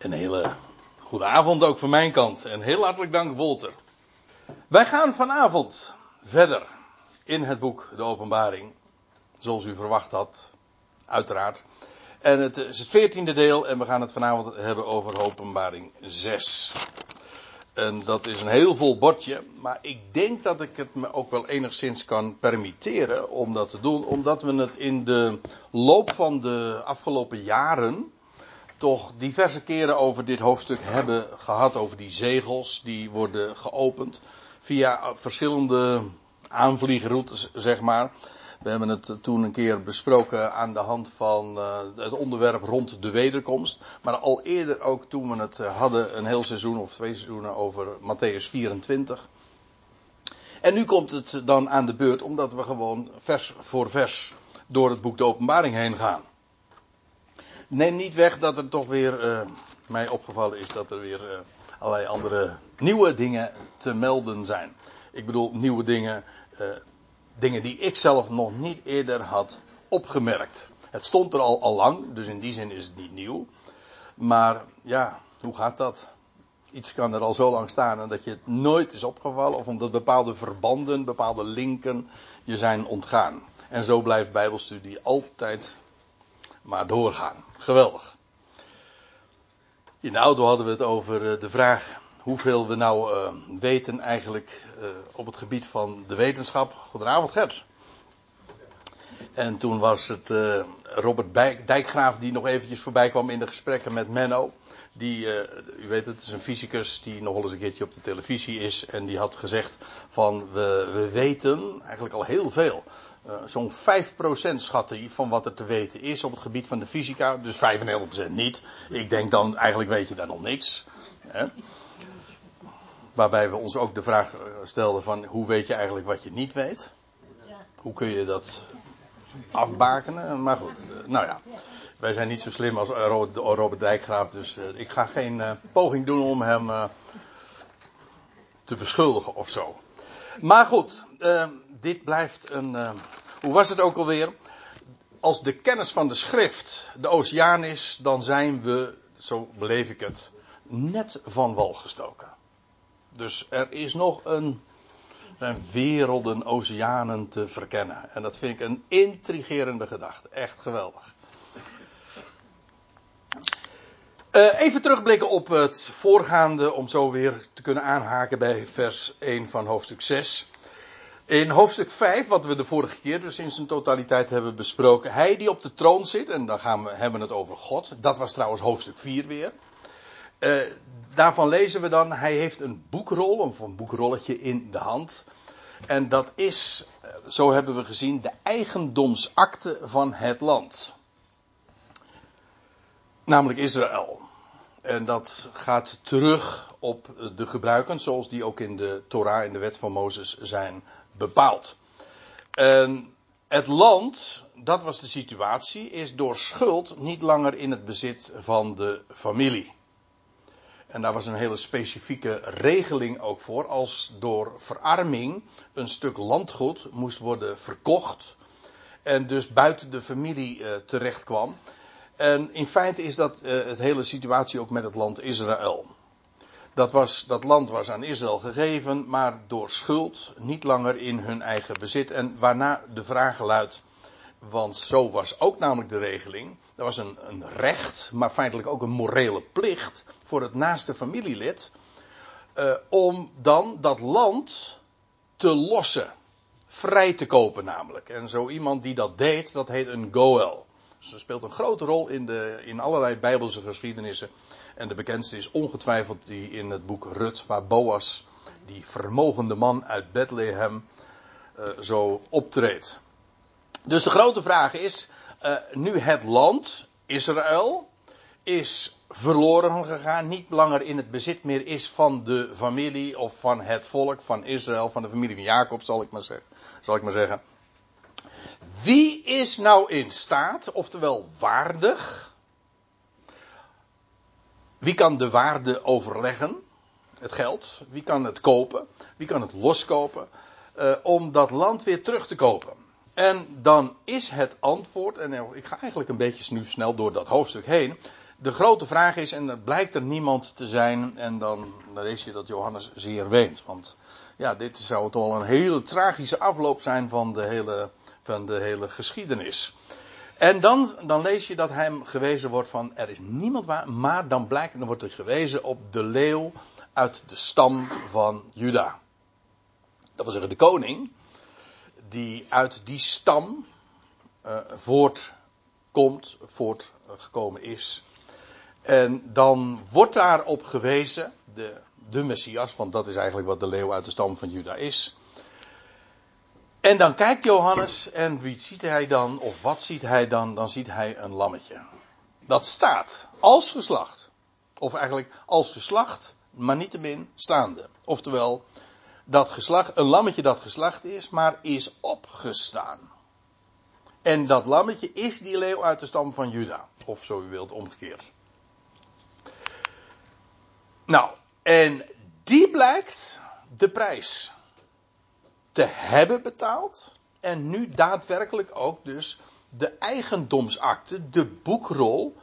Een hele goede avond ook van mijn kant. En heel hartelijk dank, Wolter. Wij gaan vanavond verder in het boek De Openbaring. Zoals u verwacht had, uiteraard. En het is het veertiende deel en we gaan het vanavond hebben over Openbaring 6. En dat is een heel vol bordje, maar ik denk dat ik het me ook wel enigszins kan permitteren om dat te doen, omdat we het in de loop van de afgelopen jaren toch diverse keren over dit hoofdstuk hebben gehad, over die zegels die worden geopend via verschillende aanvliegroutes, zeg maar. We hebben het toen een keer besproken aan de hand van uh, het onderwerp rond de wederkomst. Maar al eerder ook toen we het hadden, een heel seizoen of twee seizoenen over Matthäus 24. En nu komt het dan aan de beurt omdat we gewoon vers voor vers door het boek de openbaring heen gaan. Neem niet weg dat er toch weer uh, mij opgevallen is dat er weer allerlei andere nieuwe dingen te melden zijn. Ik bedoel nieuwe dingen dingen die ik zelf nog niet eerder had opgemerkt. Het stond er al, al lang, dus in die zin is het niet nieuw. Maar ja, hoe gaat dat? Iets kan er al zo lang staan en dat je het nooit is opgevallen, of omdat bepaalde verbanden, bepaalde linken je zijn ontgaan. En zo blijft Bijbelstudie altijd maar doorgaan. Geweldig. In de auto hadden we het over eh, de vraag hoeveel we nou uh, weten eigenlijk uh, op het gebied van de wetenschap. Goedenavond Gert. En toen was het Robert Dijkgraaf die nog eventjes voorbij kwam in de gesprekken met Menno. Die, u weet het, is een fysicus die nog wel eens een keertje op de televisie is. En die had gezegd van we, we weten eigenlijk al heel veel. Zo'n 5% schat van wat er te weten is op het gebied van de fysica. Dus 95% niet. Ik denk dan eigenlijk weet je daar nog niks. Hè? Waarbij we ons ook de vraag eh, stelden van hoe weet je eigenlijk wat je niet weet? Hoe kun je dat afbakenen? Maar goed, eh, nou ja. Wij zijn niet zo slim als Robert Dijkgraaf, dus eh, ik ga geen poging doen om hem te beschuldigen of zo. Maar goed, dit blijft een. hoe was het ook alweer? Als de kennis van de schrift de oceaan is, dan zijn we, zo beleef ik het, net van wal gestoken. Dus er is nog een, een werelden, oceanen te verkennen. En dat vind ik een intrigerende gedachte. Echt geweldig. Uh, even terugblikken op het voorgaande, om zo weer te kunnen aanhaken bij vers 1 van hoofdstuk 6. In hoofdstuk 5, wat we de vorige keer dus in zijn totaliteit hebben besproken, hij die op de troon zit, en dan gaan we hebben het over God, dat was trouwens hoofdstuk 4 weer. Uh, daarvan lezen we dan, hij heeft een boekrol, of een boekrolletje in de hand. En dat is, eh, zo hebben we gezien, de eigendomsakte van het land. Namelijk Israël. En dat gaat terug op de gebruiken zoals die ook in de Torah, in de wet van Mozes zijn bepaald. Het land, dat was de situatie, is door schuld niet langer in het bezit van de familie. En daar was een hele specifieke regeling ook voor. Als door verarming een stuk landgoed moest worden verkocht. En dus buiten de familie uh, terecht kwam. En in feite is dat uh, het hele situatie ook met het land Israël. Dat, was, dat land was aan Israël gegeven, maar door schuld niet langer in hun eigen bezit. En waarna de vraag luidt: want zo was ook namelijk de regeling. Er was een, een recht, maar feitelijk ook een morele plicht voor het naaste familielid. Uh, om dan dat land te lossen. Vrij te kopen namelijk. En zo iemand die dat deed, dat heet een goel. Dat speelt een grote rol in, de, in allerlei bijbelse geschiedenissen. En de bekendste is ongetwijfeld die in het boek Rut, waar Boas, die vermogende man uit Bethlehem, uh, zo optreedt. Dus de grote vraag is, uh, nu het land, Israël, is verloren gegaan, niet langer in het bezit meer is van de familie of van het volk van Israël, van de familie van Jacob, zal ik maar zeggen. Zal ik maar zeggen. Wie is nou in staat, oftewel waardig? Wie kan de waarde overleggen? Het geld. Wie kan het kopen? Wie kan het loskopen? Uh, om dat land weer terug te kopen. En dan is het antwoord, en ik ga eigenlijk een beetje nu snel door dat hoofdstuk heen. de grote vraag is, en er blijkt er niemand te zijn, en dan, lees je dat Johannes zeer weent. Want ja, dit zou toch wel een hele tragische afloop zijn van de hele, van de hele geschiedenis. En dan, dan lees je dat hem gewezen wordt van er is niemand waar, maar dan blijkt, dan wordt er gewezen op de leeuw uit de stam van Juda. Dat wil zeggen de koning, die uit die stam uh, voortkomt, voortgekomen is. En dan wordt daarop gewezen, de, de Messias, want dat is eigenlijk wat de leeuw uit de stam van Juda is. En dan kijkt Johannes en wie ziet hij dan, of wat ziet hij dan? Dan ziet hij een lammetje. Dat staat als geslacht. Of eigenlijk als geslacht, maar niettemin staande. Oftewel, dat geslacht, een lammetje dat geslacht is, maar is opgestaan. En dat lammetje is die leeuw uit de stam van Juda. Of zo u wilt, omgekeerd. Nou, en die blijkt de prijs te hebben betaald. En nu daadwerkelijk ook dus de eigendomsakte, de boekrol,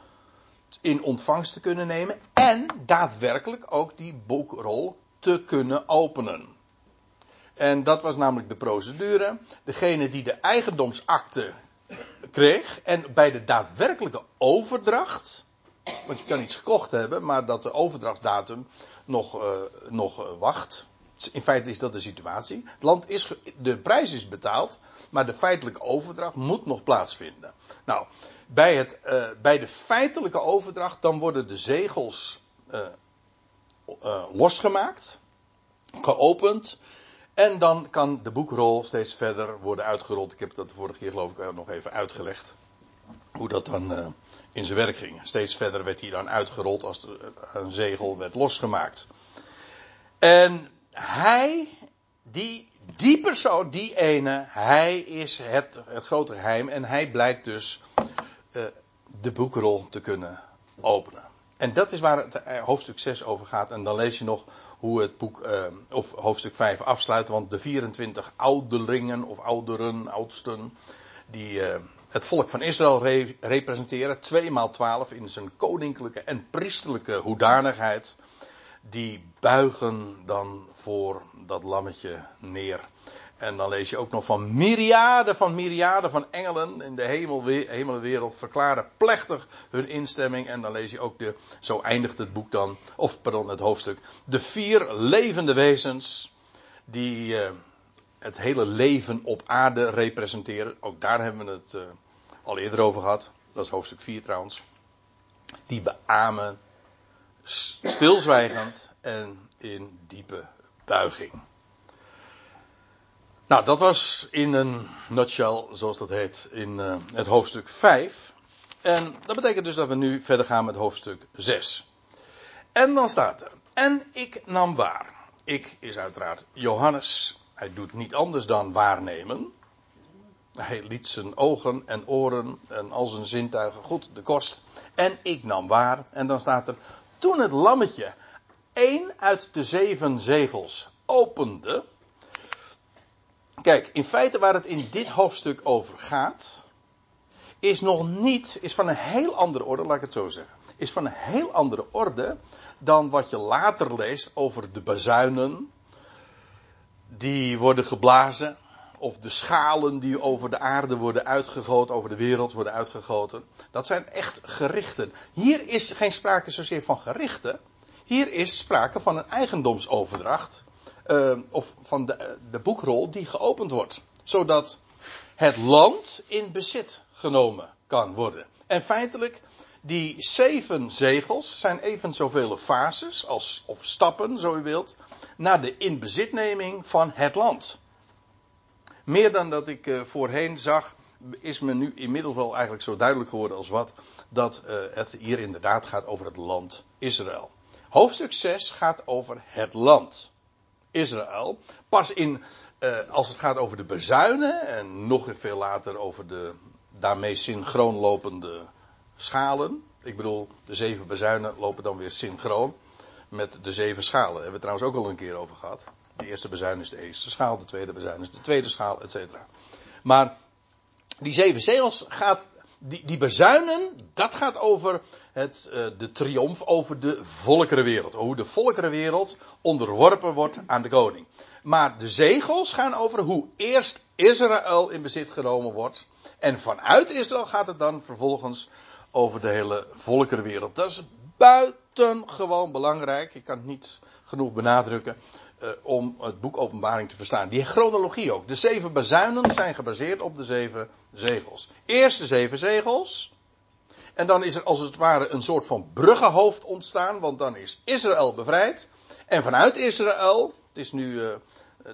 in ontvangst te kunnen nemen. En daadwerkelijk ook die boekrol te kunnen openen. En dat was namelijk de procedure. Degene die de eigendomsakte kreeg en bij de daadwerkelijke overdracht. Want je kan iets gekocht hebben, maar dat de overdrachtsdatum nog, uh, nog uh, wacht. In feite is dat de situatie. Het land is, de prijs is betaald, maar de feitelijke overdracht moet nog plaatsvinden. Nou, bij, het, uh, bij de feitelijke overdracht, dan worden de zegels losgemaakt, geopend. En dan kan de boekrol steeds verder worden uitgerold. Ik heb dat de vorige keer geloof ik nog even uitgelegd. Hoe dat dan in zijn werk ging. Steeds verder werd hij dan uitgerold als een zegel werd losgemaakt. En hij, die, die persoon, die ene, hij is het, het grote geheim. En hij blijkt dus uh, de boekrol te kunnen openen. En dat is waar het eh, hoofdstuk 6 over gaat. En dan lees je nog hoe het boek, uh, of hoofdstuk 5 afsluit. Want de 24 ouderlingen of ouderen, oudsten, die het volk van Israël re representeren, 2 maal 12 in zijn koninklijke en priesterlijke hoedanigheid, die buigen dan voor dat lammetje neer. En dan lees je ook nog van myriaden van myriaden van engelen in de hemel, hemelwereld verklaren plechtig hun instemming. En dan lees je ook de, zo eindigt het boek dan, of pardon, het hoofdstuk. De vier levende wezens die uh, het hele leven op aarde representeren. Ook daar hebben we het uh, al eerder over gehad. Dat is hoofdstuk 4 trouwens. Die beamen stilzwijgend en in diepe buiging. Nou, dat was in een nutshell, zoals dat heet, in uh, het hoofdstuk 5. En dat betekent dus dat we nu verder gaan met hoofdstuk 6. En dan staat er, en ik nam waar. Ik is uiteraard Johannes. Hij doet niet anders dan waarnemen. Hij liet zijn ogen en oren en al zijn zintuigen goed de kost. En ik nam waar. En dan staat er, toen het lammetje één uit de zeven zegels opende Kijk, in feite waar het in dit hoofdstuk over gaat, is nog niet, is van een heel andere orde, laat ik het zo zeggen. Is van een heel andere orde dan wat je later leest over de bazuinen die worden geblazen. Of de schalen die over de aarde worden uitgegoten, over de wereld worden uitgegoten. Dat zijn echt gerichten. Hier is geen sprake zozeer van gerichten. Hier is sprake van een eigendomsoverdracht uh, of van de, de boekrol die geopend wordt. Zodat het land in bezit genomen kan worden. En feitelijk, die zeven zegels zijn even zoveel fases als, of stappen, zo u wilt, naar de inbezitneming van het land. Meer dan dat ik uh, voorheen zag, is me nu inmiddels wel eigenlijk zo duidelijk geworden als wat, dat uh, het hier inderdaad gaat over het land Israël. Hoofdstuk 6 gaat over het land. Israël. Pas in, uh, als het gaat over de bezuinen en nog veel later over de daarmee synchroon lopende schalen. Ik bedoel, de zeven bezuinen lopen dan weer synchroon met de zeven schalen. Daar hebben we trouwens ook al een keer over gehad. De eerste bezuin is de eerste schaal, de tweede bezuin is de tweede schaal, et cetera. Maar die zeven zegels gaat, die, die bezuinen, dat gaat over het, uh, de triomf over de volkerenwereld. Hoe de volkerenwereld onderworpen wordt aan de koning. Maar de zegels gaan over hoe eerst Israël in bezit genomen wordt. En vanuit Israël gaat het dan vervolgens over de hele volkerenwereld. Dat is buitengewoon belangrijk. Ik kan het niet genoeg benadrukken. Uh, om het boek Openbaring te verstaan. Die chronologie ook. De zeven bazuinen zijn gebaseerd op de zeven zegels. Eerst de zeven zegels. En dan is er als het ware een soort van bruggenhoofd ontstaan. Want dan is Israël bevrijd. En vanuit Israël. Het is nu. Uh,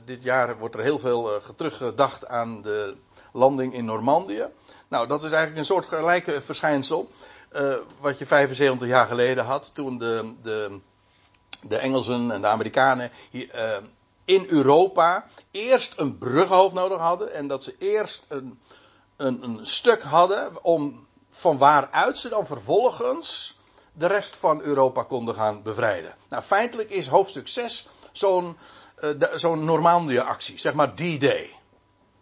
dit jaar wordt er heel veel uh, teruggedacht aan de landing in Normandië. Nou, dat is eigenlijk een soort gelijke verschijnsel. Wat je 75 jaar geleden had. Toen de, de, de Engelsen en de Amerikanen hier, uh, in Europa eerst een bruggenhoofd nodig hadden. En dat ze eerst een, een, een stuk hadden om van waaruit ze dan vervolgens de rest van Europa konden gaan bevrijden. Nou, feitelijk is hoofdstuk 6 zo'n uh, zo'n Normandië-actie, zeg maar D-Day.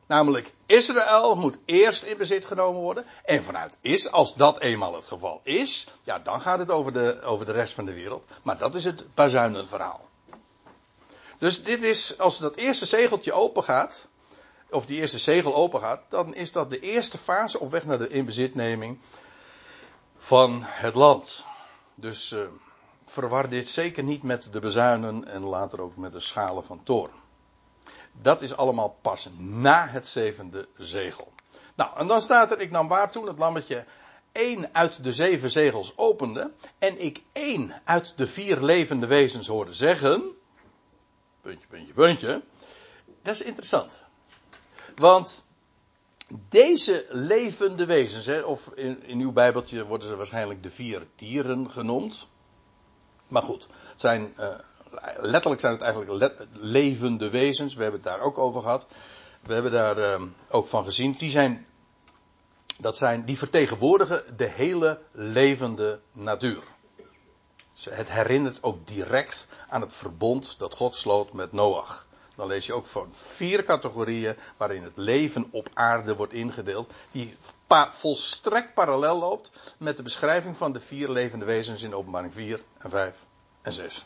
Namelijk, Israël moet eerst in bezit genomen worden. En vanuit is, als dat eenmaal het geval is, ja, dan gaat het over de, over de rest van de wereld. Maar dat is het bazuinenverhaal. Dus dit is, als dat eerste zegeltje open gaat, of die eerste zegel open gaat, dan is dat de eerste fase op weg naar de inbezitneming van het land. Dus uh, verwar dit zeker niet met de bezuinen en later ook met de schalen van toorn. Dat is allemaal pas na het zevende zegel. Nou, en dan staat er, ik nam waar toen het lammetje één uit de zeven zegels opende en ik één uit de vier levende wezens hoorde zeggen, puntje, puntje, puntje, dat is interessant. Want deze levende wezens, hè, of in, in uw bijbeltje worden ze waarschijnlijk de vier dieren genoemd. Maar goed, het zijn uh, letterlijk zijn het eigenlijk levende wezens. We hebben het daar ook over gehad. We hebben daar uh, ook van gezien. Die zijn, dat zijn, die vertegenwoordigen de hele levende natuur. Het herinnert ook direct aan het verbond dat God sloot met Noach. Dan lees je ook van vier categorieën waarin het leven op aarde wordt ingedeeld. Die pa volstrekt parallel loopt met de beschrijving van de vier levende wezens in openbaring 4 en 5 en 6.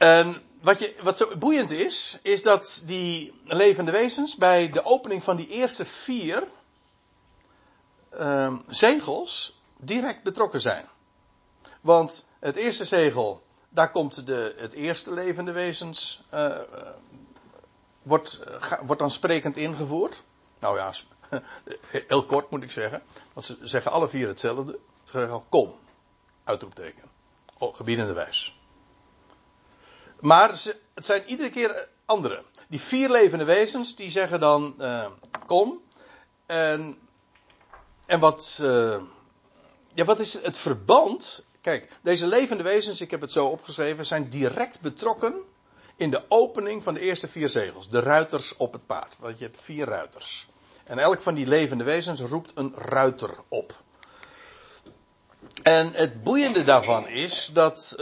En wat, je, wat zo boeiend is, is dat die levende wezens bij de opening van die eerste vier uh, zegels direct betrokken zijn. Want het eerste zegel, daar komt de, het eerste levende wezens, uh, wordt, uh, wordt dan sprekend ingevoerd. Nou ja, heel kort moet ik zeggen. Want ze zeggen alle vier hetzelfde. Kom, uitroepteken. Oh, gebiedende wijs. Maar het zijn iedere keer andere. Die vier levende wezens, die zeggen dan, uh, kom. En, en wat, uh, ja, wat is het verband? Kijk, deze levende wezens, ik heb het zo opgeschreven, zijn direct betrokken in de opening van de eerste vier zegels. De ruiters op het paard. Want je hebt vier ruiters. En elk van die levende wezens roept een ruiter op. En het boeiende daarvan is dat,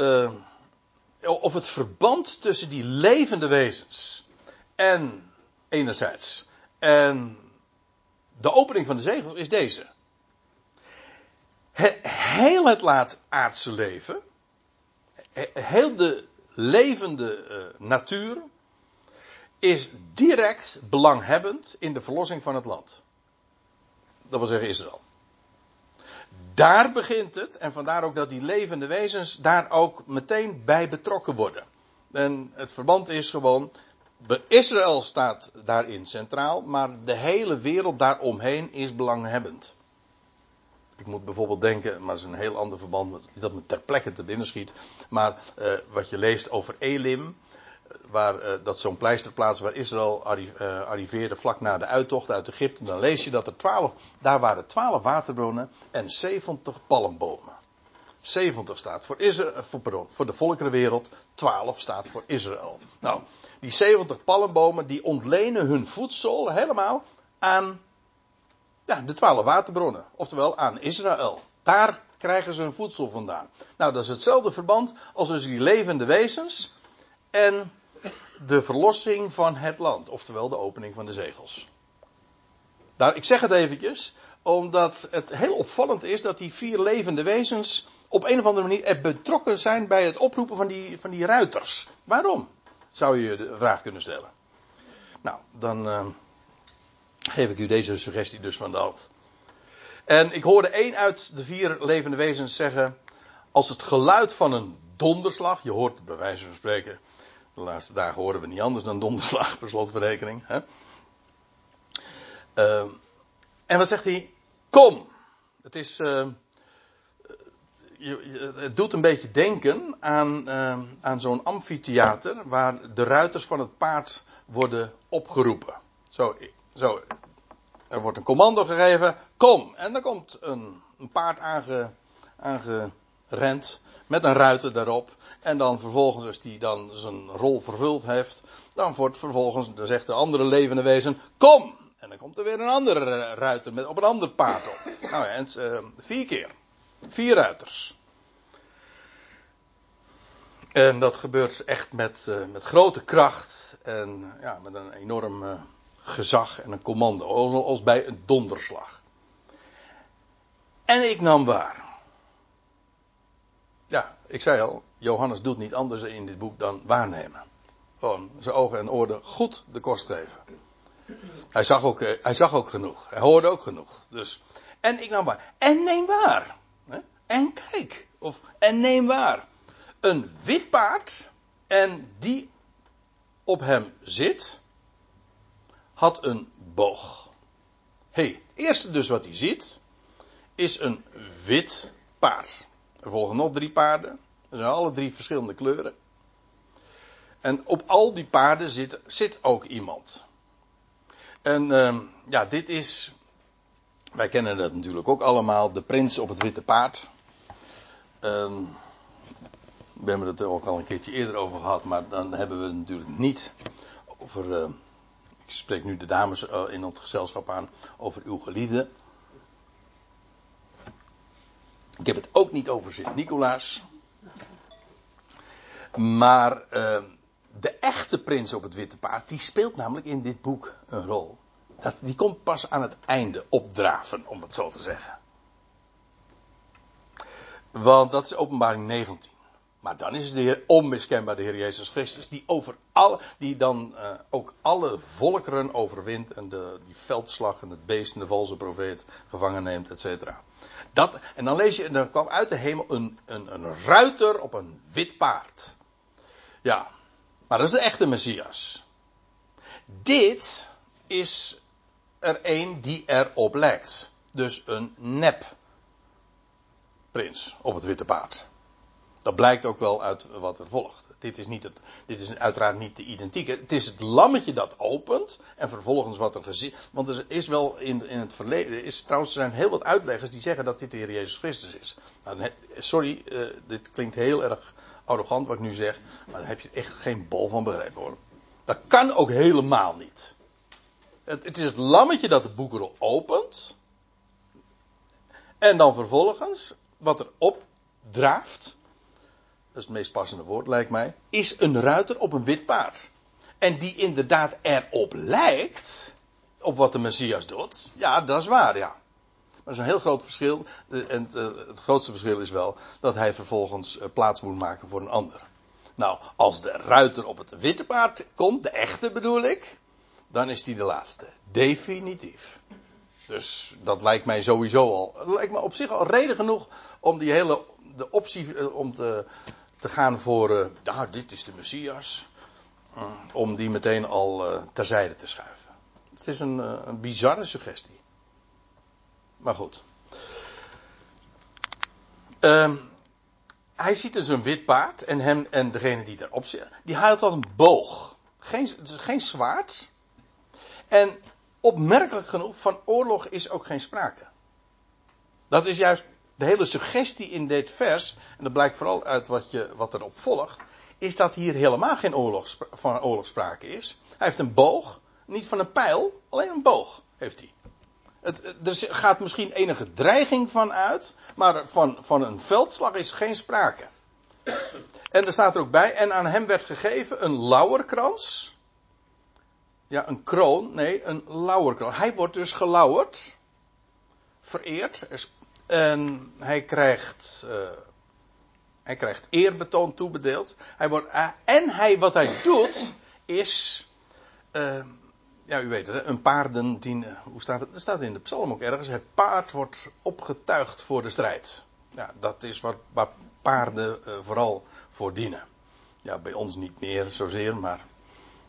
of het verband tussen die levende wezens en enerzijds en de opening van de zegels is deze. Heel het laat aardse leven, heel de levende uh, natuur, is direct belanghebbend in de verlossing van het land. Dat wil zeggen Israël. Daar begint het en vandaar ook dat die levende wezens daar ook meteen bij betrokken worden. En het verband is gewoon, Israël staat daarin centraal, maar de hele wereld daaromheen is belanghebbend. Ik moet bijvoorbeeld denken, maar dat is een heel ander verband dat me ter plekke te binnen schiet. Maar uh, wat je leest over Elim, waar, uh, dat zo'n pleisterplaats waar Israël uh, arriveerde vlak na de uittocht uit Egypte, dan lees je dat er twaalf, daar waren twaalf waterbronnen en 70 palmbomen. 70 staat voor, Israël, voor, pardon, voor de volkerenwereld, 12 staat voor Israël. Nou, die 70 palmbomen die ontlenen hun voedsel helemaal aan ja, de 12 waterbronnen, oftewel aan Israël. Daar krijgen ze hun voedsel vandaan. Nou, dat is hetzelfde verband als dus die levende wezens en de verlossing van het land, oftewel de opening van de zegels. Daar, ik zeg het eventjes, omdat het heel opvallend is dat die vier levende wezens op een of andere manier er betrokken zijn bij het oproepen van die, van die ruiters. Waarom? Zou je de vraag kunnen stellen. Nou, dan uh, geef ik u deze suggestie dus van de hand. En ik hoorde één uit de vier levende wezens zeggen: Als het geluid van een donderslag, je hoort het bij wijze van spreken, de laatste dagen horen we niet anders dan donderslag per slotverrekening. Hè? Uh, en wat zegt hij? Kom! Het is. Uh, je, het doet een beetje denken aan, uh, aan zo'n amfitheater waar de ruiters van het paard worden opgeroepen. Zo, zo, er wordt een commando gegeven, kom! En dan komt een, een paard aange, aangerend met een ruiter daarop. En dan vervolgens, als die dan zijn rol vervuld heeft, dan wordt vervolgens, dan zegt de andere levende wezen, kom! En dan komt er weer een andere ruiter met, op een ander paard op. Nou ja, en, uh, vier keer. Vier ruiters. En dat gebeurt echt met, uh, met grote kracht en ja, met een enorm uh, gezag en een commando, als bij een donderslag. En ik nam waar. Ik zei al, Johannes doet niet anders in dit boek dan waarnemen. Gewoon zijn ogen en oren goed de kost geven. Hij zag ook, eh, hij zag ook genoeg. Hij hoorde ook genoeg. Dus, en ik nam waar. En neem waar. En kijk. Of, en neem waar. Een wit paard. En die op hem zit. Had een boog. hey, het eerste dus wat hij ziet. Is een wit paard. Er volgen nog drie paarden. Er zijn alle drie verschillende kleuren. En op al die paarden zit, zit ook iemand. En uh, ja, dit is. Wij kennen dat natuurlijk ook allemaal. De prins op het witte paard. Uh, we hebben het er ook al een keertje eerder over gehad. Maar dan hebben we het natuurlijk niet over. Uh, ik spreek nu de dames eh, in het gezelschap aan. Over uw geliefde. Ik heb het ook niet over Sint-Nicolaas. Maar ehm, de echte prins op het witte paard, die speelt namelijk in dit boek een rol. Dat, die komt pas aan het einde opdraven, om het zo te zeggen. Want dat is openbaring 19. Maar dan is de heer, onmiskenbaar de Heer Jezus Christus, die, over die dan uh, ook alle volkeren overwint en de, die veldslag en het beest en de valse profeet gevangen neemt, et cetera. Dat, en dan lees je, en kwam uit de hemel een, een, een ruiter op een wit paard. Ja, maar dat is de echte Messias. Dit is er een die erop lijkt. Dus een nep prins op het witte paard. Dat blijkt ook wel uit wat er volgt. Dit is, niet het, dit is uiteraard niet de identieke. Het is het lammetje dat opent. En vervolgens wat er gezien. Want er is wel in, in het verleden. Is, trouwens, er zijn heel wat uitleggers die zeggen dat dit de Heer Jezus Christus is. Nou, sorry, uh, dit klinkt heel erg arrogant wat ik nu zeg. Maar daar heb je echt geen bol van begrepen hoor. Dat kan ook helemaal niet. Het, het is het lammetje dat de boekrol opent. En dan vervolgens, wat er opdraaft. Is het meest passende woord, lijkt mij. Is een ruiter op een wit paard. En die inderdaad erop lijkt. Op wat de Messias doet. Ja, dat is waar, ja. Maar is een heel groot verschil. En het grootste verschil is wel dat hij vervolgens eh, plaats moet maken voor een ander. Nou, als de ruiter op het witte paard komt, de echte bedoel ik, dan is die de laatste. Definitief. Dus dat lijkt mij sowieso al. lijkt me op zich al reden genoeg om die hele. de optie. Eh, om te, te gaan voor. Uh, nou, dit is de messias. om die meteen al uh, terzijde te schuiven. Het is een, een bizarre suggestie. Maar goed. Uh, hij ziet dus een wit paard en, hem, en degene die daarop zit, die haalt dan een boog. Geen, het is geen zwaard. En opmerkelijk genoeg, van oorlog is ook geen sprake. Dat is juist de hele suggestie in dit vers, en dat blijkt vooral uit wat, je, wat erop volgt, is dat hier helemaal geen oorlog, van oorlog is. Hij heeft een boog, niet van een pijl, alleen een boog heeft hij. Het, er gaat misschien enige dreiging van uit, maar van, van een veldslag is geen sprake. En er staat er ook bij, en aan hem werd gegeven een lauwerkrans. Ja, een kroon, nee, een lauwerkroon. Hij wordt dus gelauwerd vereerd. En hij krijgt, uh, hij krijgt eerbetoon toebedeeld. Hij wordt, uh, en hij, wat hij doet, is. Uh, ja, u weet het, een paarden dienen. Hoe staat het? Er staat in de psalm ook ergens. Het paard wordt opgetuigd voor de strijd. Ja, dat is wat, waar paarden vooral voor dienen. Ja, bij ons niet meer zozeer, maar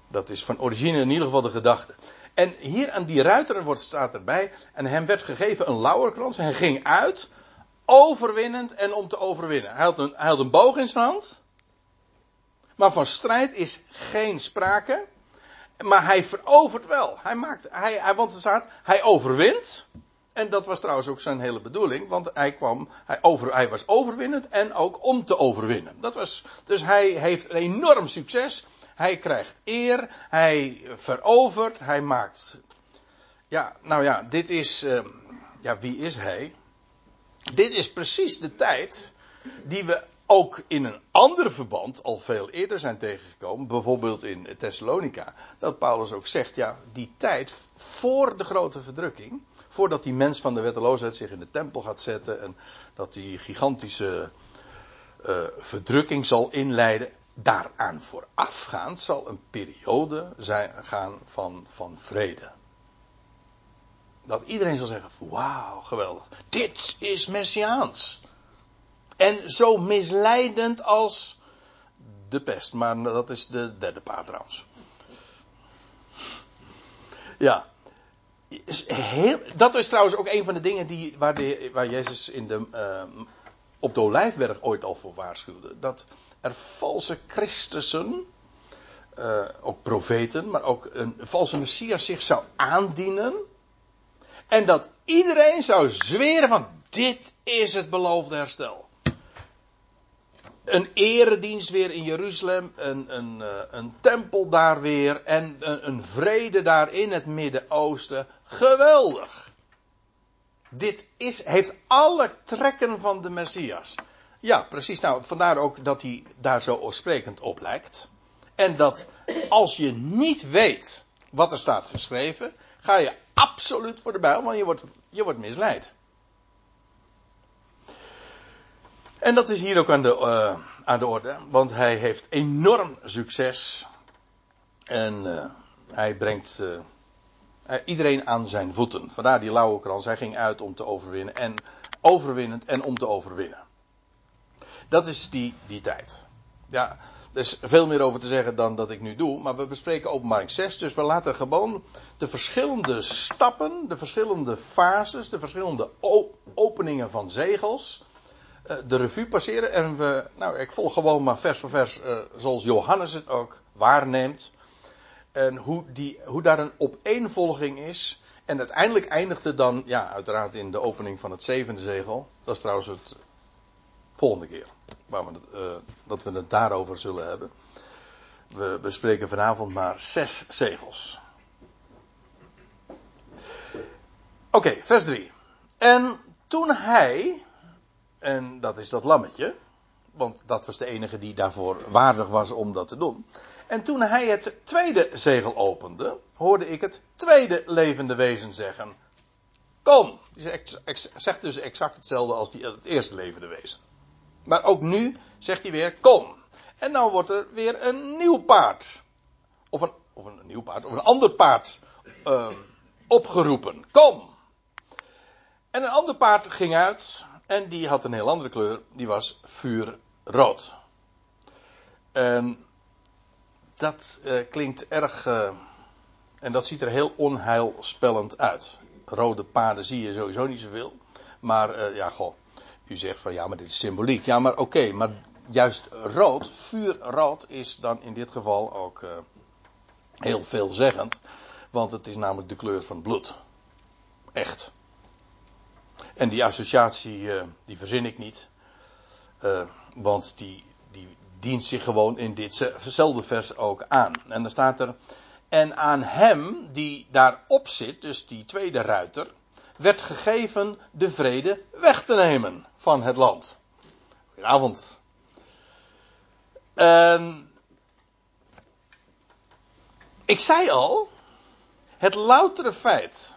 dat is van origine in ieder geval de gedachte. En hier aan die ruiter wordt, staat erbij. En hem werd gegeven een lauwerkrans. Hij ging uit. Overwinnend en om te overwinnen. Hij had, een, een boog in zijn hand. Maar van strijd is geen sprake. Maar hij verovert wel. Hij maakt, hij, hij, want er staat, hij overwint. En dat was trouwens ook zijn hele bedoeling, want hij kwam, hij, over, hij was overwinnend en ook om te overwinnen. Dat was, dus hij heeft een enorm succes. Hij krijgt eer, hij verovert, hij maakt. Ja, nou ja, dit is. Uh, ja, wie is hij? Dit is precies de tijd die we ook in een ander verband al veel eerder zijn tegengekomen. Bijvoorbeeld in Thessalonica. Dat Paulus ook zegt, ja, die tijd voor de grote verdrukking. Voordat die mens van de wetteloosheid zich in de tempel gaat zetten. En dat die gigantische uh, verdrukking zal inleiden daaraan voorafgaand zal een periode zijn, gaan van, van vrede. Dat iedereen zal zeggen: Wauw, geweldig. Dit is messiaans. En zo misleidend als de pest. Maar dat is de derde paard trouwens. Ja. Heel, dat is trouwens ook een van de dingen die, waar, de, waar Jezus in de, uh, op de Olijfberg ooit al voor waarschuwde. Dat er valse Christussen, uh, ook profeten, maar ook een valse Messias zich zou aandienen. En dat iedereen zou zweren van dit is het beloofde herstel. Een eredienst weer in Jeruzalem, een, een, uh, een tempel daar weer en een, een vrede daar in het Midden-Oosten. Geweldig. Dit is, heeft alle trekken van de Messias. Ja, precies. Nou, vandaar ook dat hij daar zo sprekend op lijkt. En dat als je niet weet wat er staat geschreven, ga je absoluut voor de bijl, want je wordt, je wordt misleid. En dat is hier ook aan de, uh, aan de orde, want hij heeft enorm succes. En uh, hij brengt uh, iedereen aan zijn voeten. Vandaar die lauwe krans. Hij ging uit om te overwinnen en overwinnend en om te overwinnen. Dat is die, die tijd. Ja, er is veel meer over te zeggen dan dat ik nu doe. Maar we bespreken openbaring 6. Dus we laten gewoon de verschillende stappen, de verschillende fases, de verschillende openingen van zegels. Uh, de revue passeren. En we, nou, ik volg gewoon maar vers voor vers. Uh, zoals Johannes het ook waarneemt. En hoe, die, hoe daar een opeenvolging is. En uiteindelijk eindigt het dan, ja, uiteraard in de opening van het zevende zegel. Dat is trouwens het volgende keer. Waar we uh, dat we het daarover zullen hebben. We bespreken vanavond maar zes zegels. Oké, vers 3. En toen hij, en dat is dat lammetje, want dat was de enige die daarvoor waardig was om dat te doen. En toen hij het tweede zegel opende, hoorde ik het tweede levende wezen zeggen: Kom! Die zegt dus exact hetzelfde als die, het eerste levende wezen. Maar ook nu zegt hij weer: Kom. En nou wordt er weer een nieuw paard. Of een, of een nieuw paard, of een ander paard uh, opgeroepen. Kom. En een ander paard ging uit. En die had een heel andere kleur. Die was vuurrood. En dat uh, klinkt erg. Uh, en dat ziet er heel onheilspellend uit. Rode paarden zie je sowieso niet zoveel. Maar uh, ja, goh. U zegt van ja, maar dit is symboliek. Ja, maar oké, maar juist rood, vuurrood, is dan in dit geval ook uh, heel veelzeggend. Want het is namelijk de kleur van bloed. Echt. En die associatie, uh, die verzin ik niet. Uh, want die, die dient zich gewoon in ditzelfde vers ook aan. En dan staat er. En aan hem die daarop zit, dus die tweede ruiter, werd gegeven de vrede weg te nemen van het land. Goedenavond. Um, ik zei al, het loutere feit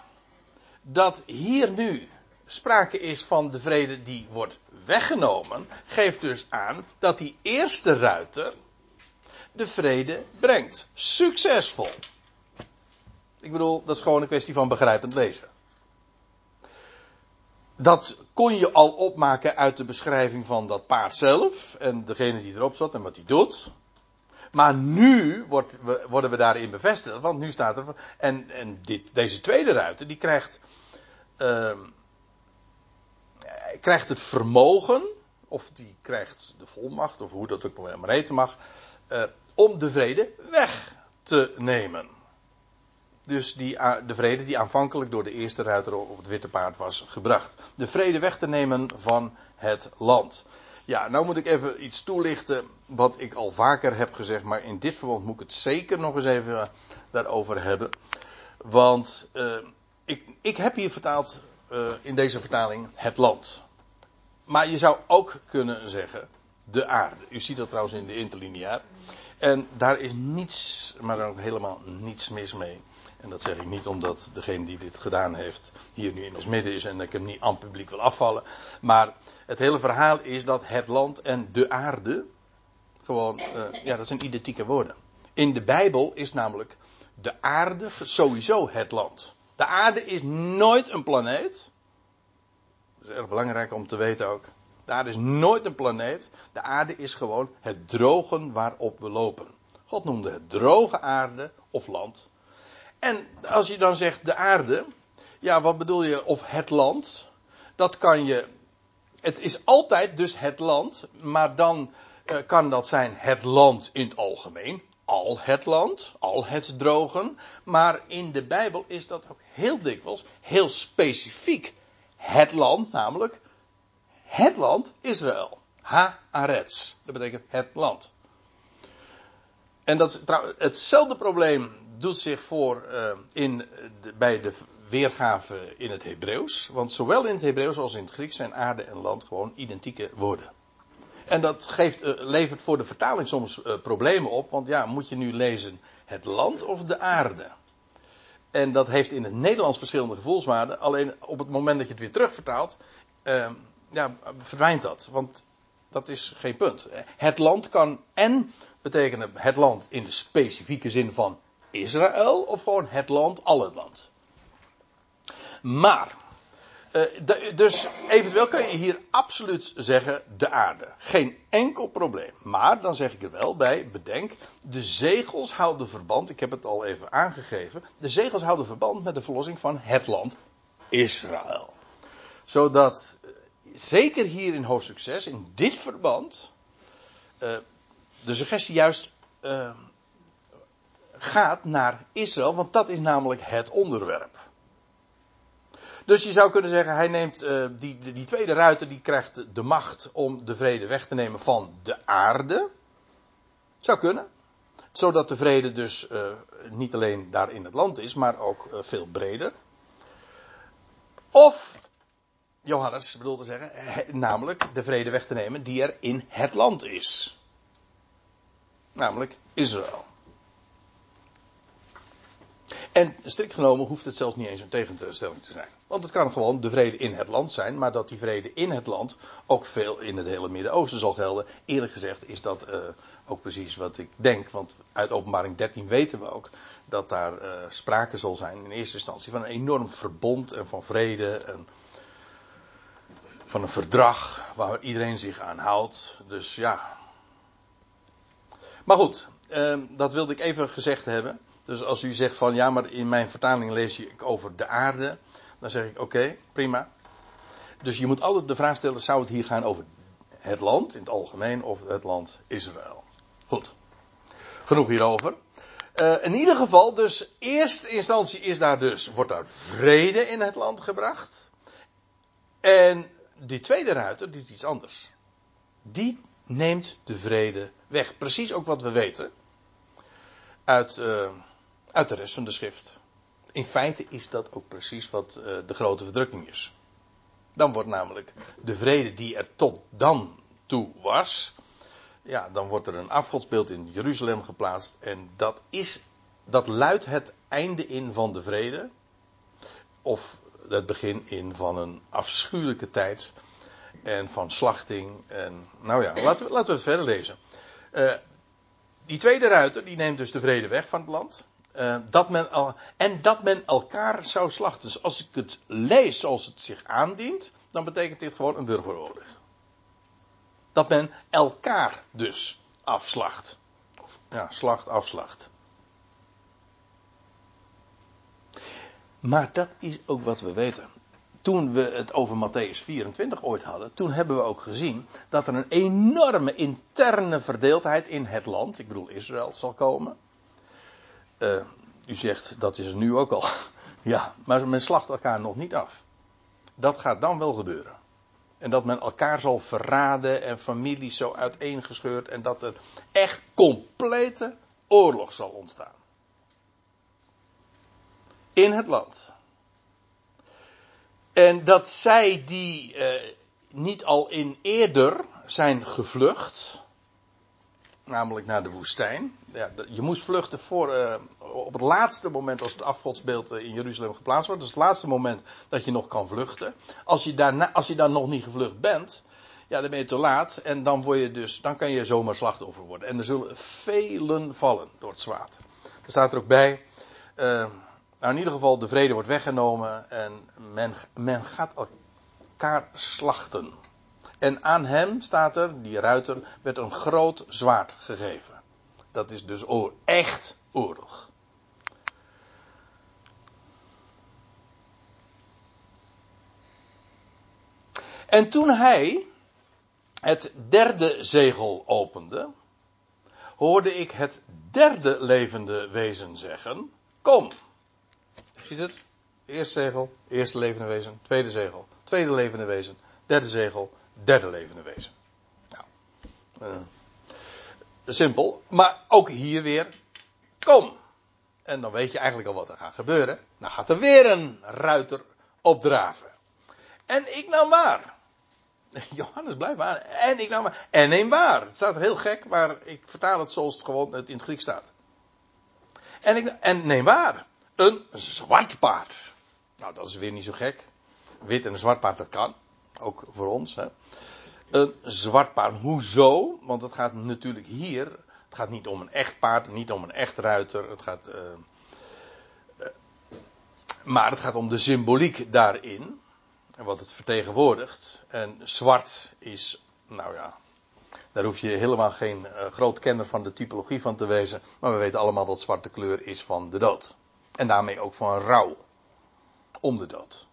dat hier nu sprake is van de vrede die wordt weggenomen, geeft dus aan dat die eerste ruiter de vrede brengt. Succesvol. Ik bedoel, dat is gewoon een kwestie van begrijpend lezen. Dat kon je al opmaken uit de beschrijving van dat paard zelf en degene die erop zat en wat hij doet. Maar nu wordt, worden we daarin bevestigd, want nu staat er. En, en dit, deze tweede ruiter, die krijgt. Uh, krijgt het vermogen, of die krijgt de volmacht, of hoe dat ook maar heten mag. Uh, om de vrede weg te nemen. Dus die, de vrede die aanvankelijk door de eerste ruiter op het witte paard was gebracht. De vrede weg te nemen van het land. Ja, nou moet ik even iets toelichten wat ik al vaker heb gezegd, maar in dit verband moet ik het zeker nog eens even daarover hebben. Want uh, ik, ik heb hier vertaald uh, in deze vertaling het land. Maar je zou ook kunnen zeggen de aarde. U ziet dat trouwens in de interlineair. En daar is niets, maar ook helemaal niets mis mee. En dat zeg ik niet omdat degene die dit gedaan heeft hier nu in ons midden is en ik hem niet aan het publiek wil afvallen. Maar het hele verhaal is dat het land en de aarde gewoon, uh, ja, dat zijn identieke woorden. In de Bijbel is namelijk de aarde sowieso het land. De aarde is nooit een planeet. Dat is erg belangrijk om te weten ook. De aarde is nooit een planeet. De aarde is gewoon het drogen waarop we lopen. God noemde het droge aarde of land. En als je dan zegt de aarde, ja, wat bedoel je, of het land? Dat kan je. Het is altijd dus het land, maar dan uh, kan dat zijn het land in het algemeen. Al het land, al het drogen. Maar in de Bijbel is dat ook heel dikwijls heel specifiek. Het land, namelijk het land Israël. Ha-Aretz. Dat betekent het land. En dat hetzelfde probleem doet zich voor uh, in bij de weergave in het Hebreeuws. Want zowel in het Hebreeuws als in het Grieks zijn aarde en land gewoon identieke woorden. En dat geeft, uh, levert voor de vertaling soms uh, problemen op. Want ja, moet je nu lezen het land of de aarde? En dat heeft in het Nederlands verschillende gevoelswaarden. Alleen op het moment dat je het weer terugvertaalt, ja, verdwijnt dat. Want dat is geen punt. Het land kan en betekenen het land in de specifieke zin van Israël of gewoon het land, al het land. Maar, de, dus eventueel kan je hier absoluut zeggen de aarde. Geen enkel probleem. Maar dan zeg ik er wel bij, bedenk, de zegels houden verband, ik heb het al even aangegeven, de zegels houden verband met de verlossing van het land Israël. Zodat, zeker hier in hoofdstuk 6, in dit verband, uh, de suggestie juist gaat naar Israël, want dat is namelijk het onderwerp. Dus je zou kunnen zeggen, hij neemt uh, die, die, die, tweede ruiter, die krijgt de macht om de vrede weg te nemen van de aarde. Zou kunnen. Zodat de vrede dus niet alleen daar in het land is, maar ook veel breder. Of, Johannes bedoelt te zeggen, he, namelijk de vrede weg te nemen die er in het land is. Namelijk Israël. En strikt genomen hoeft het zelfs niet eens een tegenstelling te zijn. Want het kan gewoon de vrede in het land zijn, maar dat die vrede in het land ook veel in het hele Midden-Oosten zal gelden. Eerlijk gezegd is dat uh, ook precies wat ik denk, want uit openbaring 13 weten we ook dat daar uh, sprake zal zijn in eerste instantie van een enorm verbond en van vrede en van een verdrag waar iedereen zich aan houdt. Dus ja. Maar goed, uh, dat wilde ik even gezegd hebben. Dus als u zegt van ja, maar in mijn vertaling lees ik over de aarde, dan zeg ik oké, prima. Dus je moet altijd de vraag stellen: zou het hier gaan over het land in het algemeen of het land Israël? Goed. Genoeg hierover. Uh, in ieder geval, dus eerste instantie is daar dus, wordt daar vrede in het land gebracht. En die tweede ruiter doet iets anders. Die neemt de vrede weg. Precies ook wat we weten uit. Uh, uit de rest van de schrift. In feite is dat ook precies wat uh, de grote verdrukking is. Dan wordt namelijk de vrede die er tot dan toe was, ja, dan wordt er een afgodsbeeld in Jeruzalem geplaatst en dat is, dat luidt het einde in van de vrede. Of het begin in van een afschuwelijke tijd. En van slachting. En nou ja, laten we, laten we het verder lezen. Uh, die tweede ruiter, die neemt dus de vrede weg van het land. Uh, dat men al, en dat men elkaar zou slachten. Dus als ik het lees zoals het zich aandient, dan betekent dit gewoon een burgeroorlog. Dat men elkaar dus afslacht. Ja, slacht, afslacht. Maar dat is ook wat we weten. Toen we het over Matthäus 24 ooit hadden, toen hebben we ook gezien dat er een enorme interne verdeeldheid in het land, ik bedoel Israël, zal komen. Uh, u zegt dat is er nu ook al. Ja, maar men slacht elkaar nog niet af. Dat gaat dan wel gebeuren. En dat men elkaar zal verraden en families zo uiteengescheurd en dat er echt complete oorlog zal ontstaan. In het land. En dat zij die eh, niet al in eerder zijn gevlucht, namelijk naar de woestijn. Ja, je moest vluchten voor, uh, op het laatste moment als het afgodsbeeld eh, in Jeruzalem geplaatst wordt. Dat is het laatste moment dat je nog kan vluchten. Als je, daarna, als je dan nog niet gevlucht bent, ja, dan ben je te laat. En dan, word je dus, dan kan je zomaar slachtoffer worden. En er zullen velen vallen door het zwaard. Er staat er ook bij. Uh, nou, in ieder geval, de vrede wordt weggenomen en men, men gaat elkaar slachten. En aan hem staat er, die ruiter, werd een groot zwaard gegeven. Dat is dus oor, echt oorlog. En toen hij het derde zegel opende, hoorde ik het derde levende wezen zeggen: Kom. Ziet het? Eerste zegel, eerste levende wezen, tweede zegel, tweede levende wezen, derde zegel, derde levende wezen. Nou, uh, simpel. Maar ook hier weer, kom. En dan weet je eigenlijk al wat er gaat gebeuren. Dan gaat er weer een ruiter opdraven. En ik nam waar. Johannes blijft waar. En ik nam waar. En neem waar. Het staat heel gek, maar ik vertaal het zoals het gewoon in het Grieks staat. En, ik, en neem waar. Een zwart paard. Nou, dat is weer niet zo gek. Wit en een zwart paard, dat kan. Ook voor ons. Hè. Een zwart paard. Hoezo? Want het gaat natuurlijk hier. Het gaat niet om een echt paard, niet om een echt ruiter. Het gaat. Uh, uh, maar het gaat om de symboliek daarin. En wat het vertegenwoordigt. En zwart is. Nou ja. Daar hoef je helemaal geen uh, groot kenner van de typologie van te wezen. Maar we weten allemaal dat zwarte kleur is van de dood. En daarmee ook van rouw. Om de dood.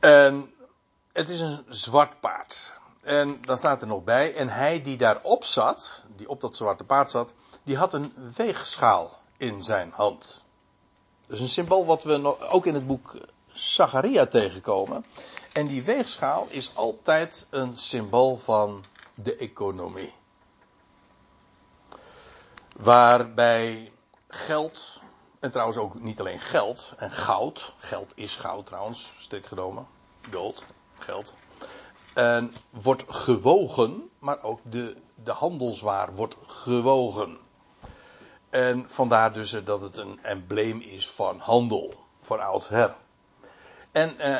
En het is een zwart paard. En dan staat er nog bij, en hij die daarop zat, die op dat zwarte paard zat, die had een weegschaal in zijn hand. Dus een symbool wat we ook in het boek Zacharia tegenkomen. En die weegschaal is altijd een symbool van de economie. Waarbij geld, en trouwens ook niet alleen geld en goud, geld is goud trouwens, strikt genomen, gold, geld, en wordt gewogen, maar ook de, de handelswaar wordt gewogen. En vandaar dus dat het een embleem is van handel, voor oudsher. En eh,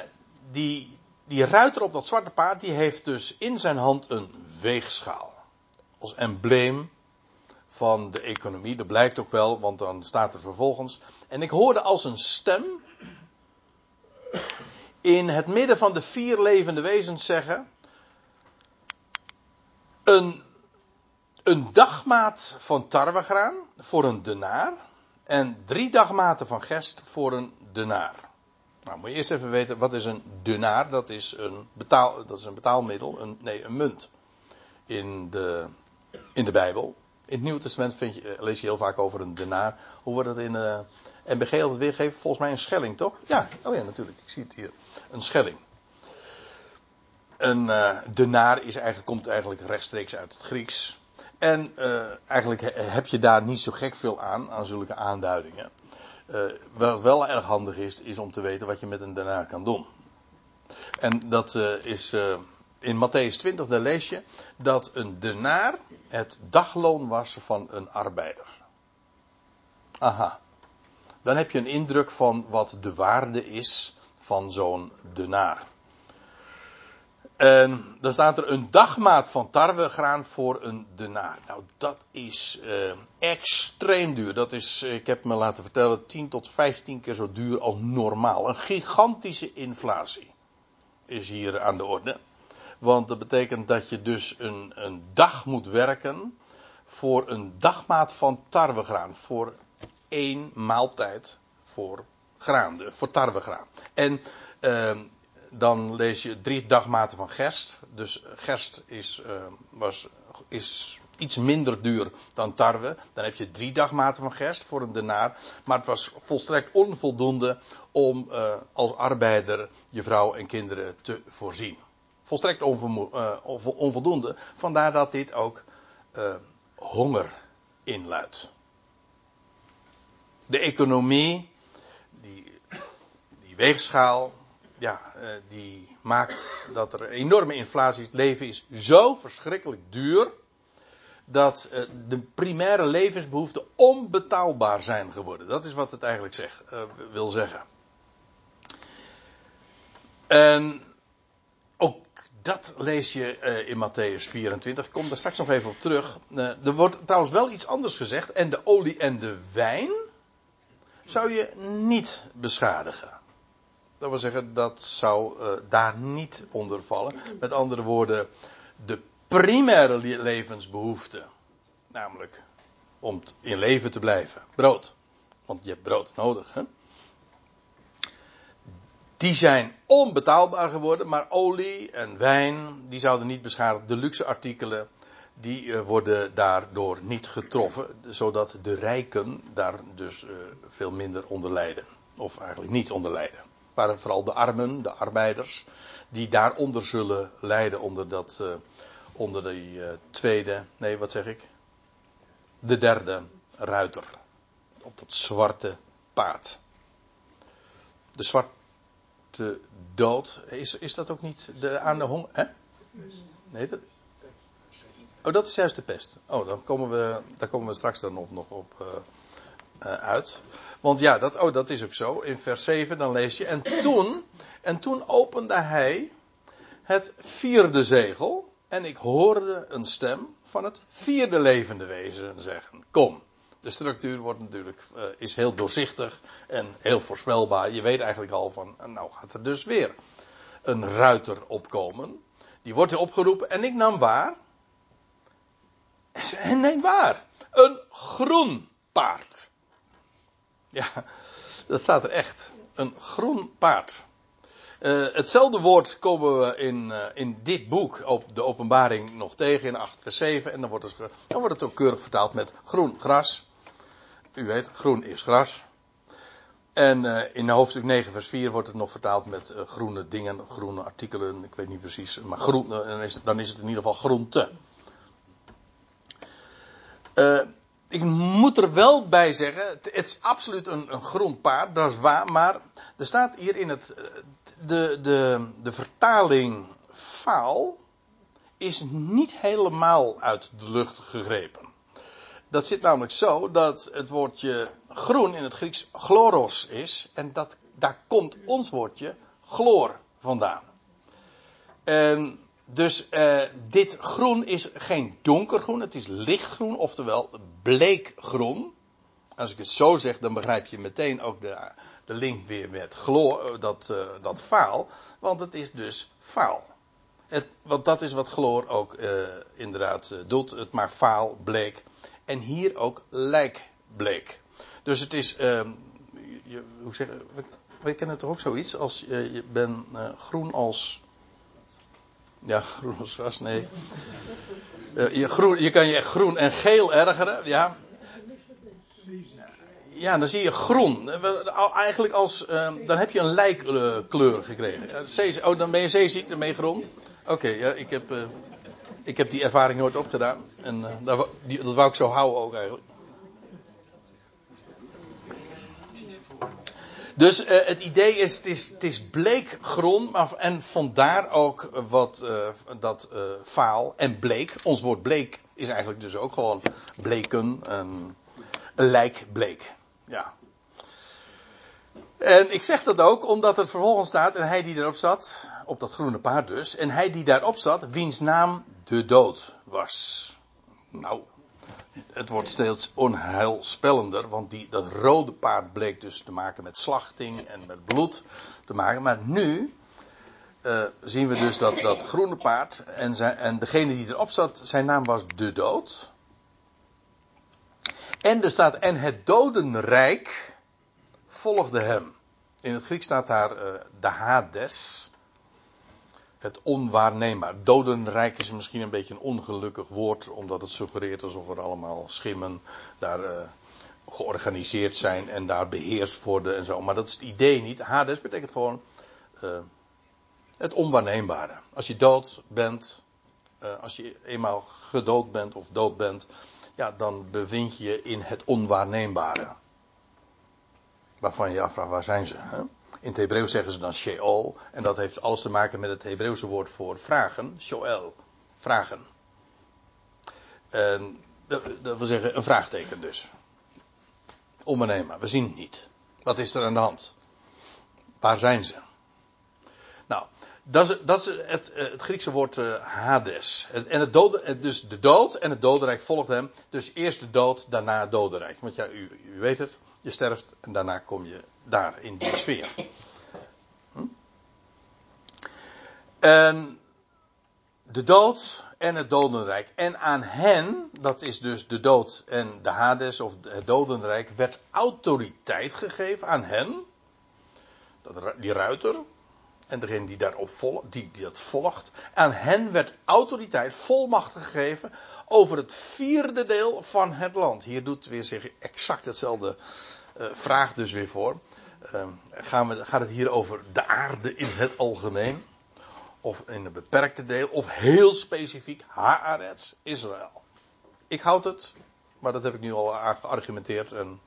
die, die ruiter op dat zwarte paard, die heeft dus in zijn hand een weegschaal. Als embleem van de economie. Dat blijkt ook wel, want dan staat er vervolgens. En ik hoorde als een stem in het midden van de vier levende wezens zeggen: een, een dagmaat van tarwegraan voor een denaar en drie dagmaten van gest voor een denaar. Nou, moet je eerst even weten, wat is een denaar? Dat is een, betaal, dat is een betaalmiddel, een, nee, een munt in de, in de Bijbel. In het Nieuwe Testament vind je, eh, lees je heel vaak over een denaar. Hoe wordt dat in uh, eh, MBG altijd weergegeven? Volgens mij een schelling, toch? Ja, oh ja, natuurlijk. Ik zie het hier. Een schelling. Een uh, denaar is eigenlijk, komt eigenlijk rechtstreeks uit het Grieks. En eigenlijk heb je daar niet zo gek veel aan, aan zulke aanduidingen. Wat wel erg handig is, is om te weten wat je met een denaar kan doen. En dat is in Matthäus 20 daar lees je dat een denaar het dagloon was van een arbeider. Aha. dan heb je een indruk van wat de waarde is van zo'n denaar. En dan staat er een dagmaat van tarwegraan voor een denaar. Nou, dat is uh, extreem duur. Dat is, ik heb me laten vertellen, 10 tot 15 keer zo duur als normaal. Een gigantische inflatie is hier aan de orde. Want dat betekent dat je dus een, een dag moet werken voor een dagmaat van tarwegraan. Voor één maaltijd voor graan, voor tarwegraan. En uh, dan lees je drie dagmaten van gerst. Dus gerst is, uh, was, is iets minder duur dan tarwe. Dan heb je drie dagmaten van gerst voor een denaar. Maar het was volstrekt onvoldoende om uh, als arbeider je vrouw en kinderen te voorzien. Volstrekt uh, onvoldoende. Vandaar dat dit ook honger inluidt. De economie, die, die weegschaal, ja, uh, die maakt dat er enorme inflatie is. Het leven is zo verschrikkelijk duur. Dat de primaire levensbehoeften onbetaalbaar zijn geworden. Dat is wat het eigenlijk wil zeggen. En dat lees je in Matthäus 24. Ik kom daar straks nog even op terug. er wordt trouwens wel iets anders gezegd. En de olie en de wijn zou je niet beschadigen. Dat wil zeggen, dat zou uh, daar niet onder vallen. Met andere woorden, de primaire levensbehoefte. Namelijk om in leven te blijven. Brood. Want je hebt brood nodig. Hè? Die zijn onbetaalbaar geworden, maar olie en wijn, die zouden niet beschadigd. De luxe artikelen, die uh, worden daardoor niet getroffen, zodat de rijken daar dus uh, veel minder onder lijden. Of eigenlijk niet onder lijden waren vooral de armen, de arbeiders, die daaronder zullen lijden onder dat, uh, onder die tweede, nee wat zeg ik? De derde ruiter. Op dat zwarte paard. De zwarte dood, is, is dat ook niet de, aan de honger? Hè? Nee, dat, Oh, dat is juist de pest. Oh, dan komen we, daar komen we straks dan op, nog op uh, uh, uit. Want ja, dat, oh, dat is ook zo. In vers 7 dan lees je. En toen, en toen opende hij het vierde zegel. En ik hoorde een stem van het vierde levende wezen zeggen: Kom. De structuur wordt natuurlijk, uh, is heel doorzichtig en heel voorspelbaar. Je weet eigenlijk al van, nou gaat er dus weer een ruiter opkomen. Die wordt er opgeroepen en ik nam waar. En neem waar. Een groen paard. Ja, dat staat er echt. Een groen paard. Uh, hetzelfde woord komen we in, in dit boek, op de openbaring, nog tegen in 8 vers 7. En dan wordt, het, dan wordt het ook keurig vertaald met groen gras. U weet, groen is gras. En uh, in hoofdstuk 9 vers 4 wordt het nog vertaald met groene dingen, groene artikelen. Ik weet niet precies, maar groen, dan, is het, dan is het in ieder geval groente. ik moet er wel bij zeggen, het is absoluut een, een groen paard, dat is waar, maar er staat hier in het, de, de, de vertaling faal is niet helemaal uit de lucht gegrepen. Dat zit namelijk zo dat het woordje groen in het Grieks chloros is en dat, daar komt ons woordje chloor vandaan. En dus uh, dit groen is geen donkergroen, het is lichtgroen, oftewel bleekgroen. Als ik het zo zeg, dan begrijp je meteen ook de, de link weer met chloor, eh, dat, uh, dat faal. Want het is dus faal. Het, want dat is wat chloor ook uh, inderdaad doet. Het maakt faal, bleek. En hier ook lijkbleek. Dus het is, ehm, je, hoe zeg, we, we kennen toch ook zoiets als je bent groen als ja, groen als gras, nee. Uh, je, groen, je kan je groen en geel ergeren, ja. Ja, dan zie je groen. Eigenlijk als, uh, dan heb je een lijkkleur gekregen. Oh, dan ben je zeeziek, dan ben je groen. Oké, ja, ik heb, ik heb die ervaring nooit opgedaan. En dat, die, dat wou ik zo houden ook eigenlijk. Dus uh, het idee is, het is, het is bleek grond, en vandaar ook wat uh, dat uh, faal en bleek. Ons woord bleek is eigenlijk dus ook gewoon bleken, een lijk bleek. Ja. En ik zeg dat ook omdat er vervolgens staat, en hij die erop zat, op dat groene paard dus, en hij die daarop zat, wiens naam de dood was. Nou, het wordt steeds onheilspellender, want die, dat rode paard bleek dus te maken met slachting en met bloed te maken. Maar nu uh, zien we dus dat dat groene paard en, zijn, en degene die erop zat, zijn naam was de dood. En er staat, en het dodenrijk volgde hem. In het Grieks staat daar uh, de Hades. Het onwaarneembaar. Dodenrijk is misschien een beetje een ongelukkig woord, omdat het suggereert alsof er allemaal schimmen daar uh, georganiseerd zijn en daar beheerst worden en zo. Maar dat is het idee niet. Hades betekent gewoon uh, het onwaarneembare. Als je dood bent, uh, als je eenmaal gedood bent of dood bent, ja, dan bevind je je in het onwaarneembare. Waarvan je je afvraagt, waar zijn ze? Hè? In het Hebreeuws zeggen ze dan Sheol. En dat heeft alles te maken met het Hebreeuwse woord voor vragen. Shoel. Vragen. En dat, wil zeggen een vraagteken dus. Onbeneembaar. We zien het niet. Wat is er aan de hand? Waar zijn ze? Nou, dat is, dat is het, het, Griekse woord uh, Hades. En het doden, dus de dood en het dodenrijk volgt hem. Dus eerst de dood, daarna het dodenrijk. Want ja, u, u weet het. Je sterft en daarna kom je daar in die sfeer. Hm? De dood en het dodenrijk. En aan hen, dat is dus de dood en de Hades of het dodenrijk, werd autoriteit gegeven aan hen. Dat, die ruiter, en degene die daarop volgt, die, die dat volgt. Aan hen werd autoriteit, volmacht gegeven over het vierde deel van het land. Hier doet weer zich exact hetzelfde uh, vraag dus weer voor. Uh, gaan we, gaat het hier over de aarde in het algemeen? Of in een beperkte deel? Of heel specifiek Haaretz, Israël? Ik houd het, maar dat heb ik nu al geargumenteerd. En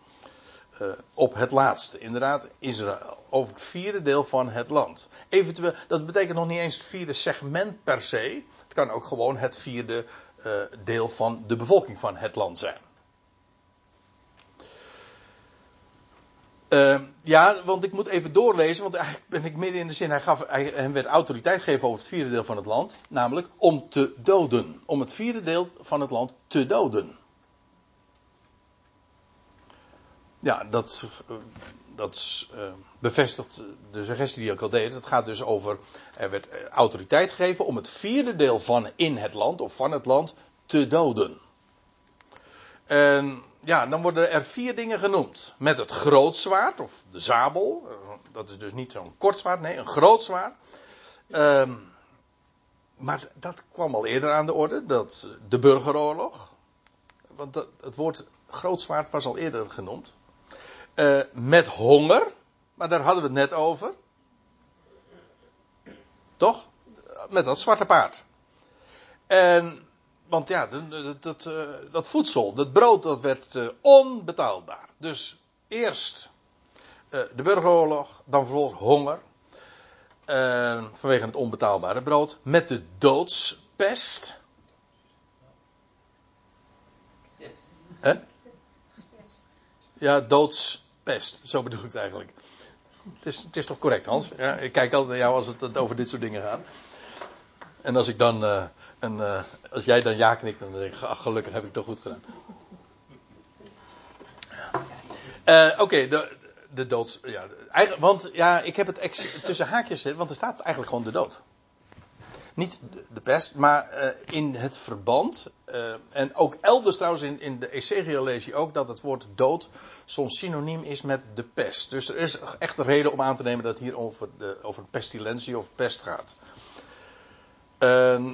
uh, op het laatste, inderdaad, Israël. Over het vierde deel van het land. Eventueel, dat betekent nog niet eens het vierde segment per se. Het kan ook gewoon het vierde uh, deel van de bevolking van het land zijn. Uh, ja, want ik moet even doorlezen, want eigenlijk ben ik midden in de zin. Hij, gaf, hij, hij werd autoriteit gegeven over het vierde deel van het land, namelijk om te doden. Om het vierde deel van het land te doden. Ja, dat, dat uh, bevestigt de suggestie die ik al deed. Het gaat dus over, er werd autoriteit gegeven om het vierde deel van in het land, of van het land, te doden. En ja, dan worden er vier dingen genoemd. Met het grootzwaard, of de zabel. Dat is dus niet zo'n kort zwaard, nee, een groot zwaard. Um, maar dat kwam al eerder aan de orde, dat, de burgeroorlog. Want het woord grootzwaard was al eerder genoemd. Uh, met honger, maar daar hadden we het net over. Toch? Met dat zwarte paard. En, want ja, dat, dat, eh, dat voedsel, dat brood, dat werd uh, onbetaalbaar. Dus eerst de burgeroorlog, dan vervolgens honger. vanwege het onbetaalbare brood. Met de doodspest. Hè? Ja, doodspest. Zo bedoel ik het eigenlijk. Het is, het is toch correct, Hans? Ja, ik kijk altijd naar jou als het over dit soort dingen gaat. En als ik dan. Uh, een, uh, als jij dan ja knikt, dan denk ik: ach, gelukkig heb ik toch goed gedaan. Uh, Oké, de, de doods. Ja, eigenlijk, want ja, ik heb het tussen haakjes, want er staat eigenlijk gewoon de dood. Niet de pest, maar uh, in het verband. Uh, en ook elders trouwens in, in de Ezekiel lees je ook dat het woord dood soms synoniem is met de pest. Dus er is echt een reden om aan te nemen dat het hier over, de, over pestilentie of pest gaat. Uh,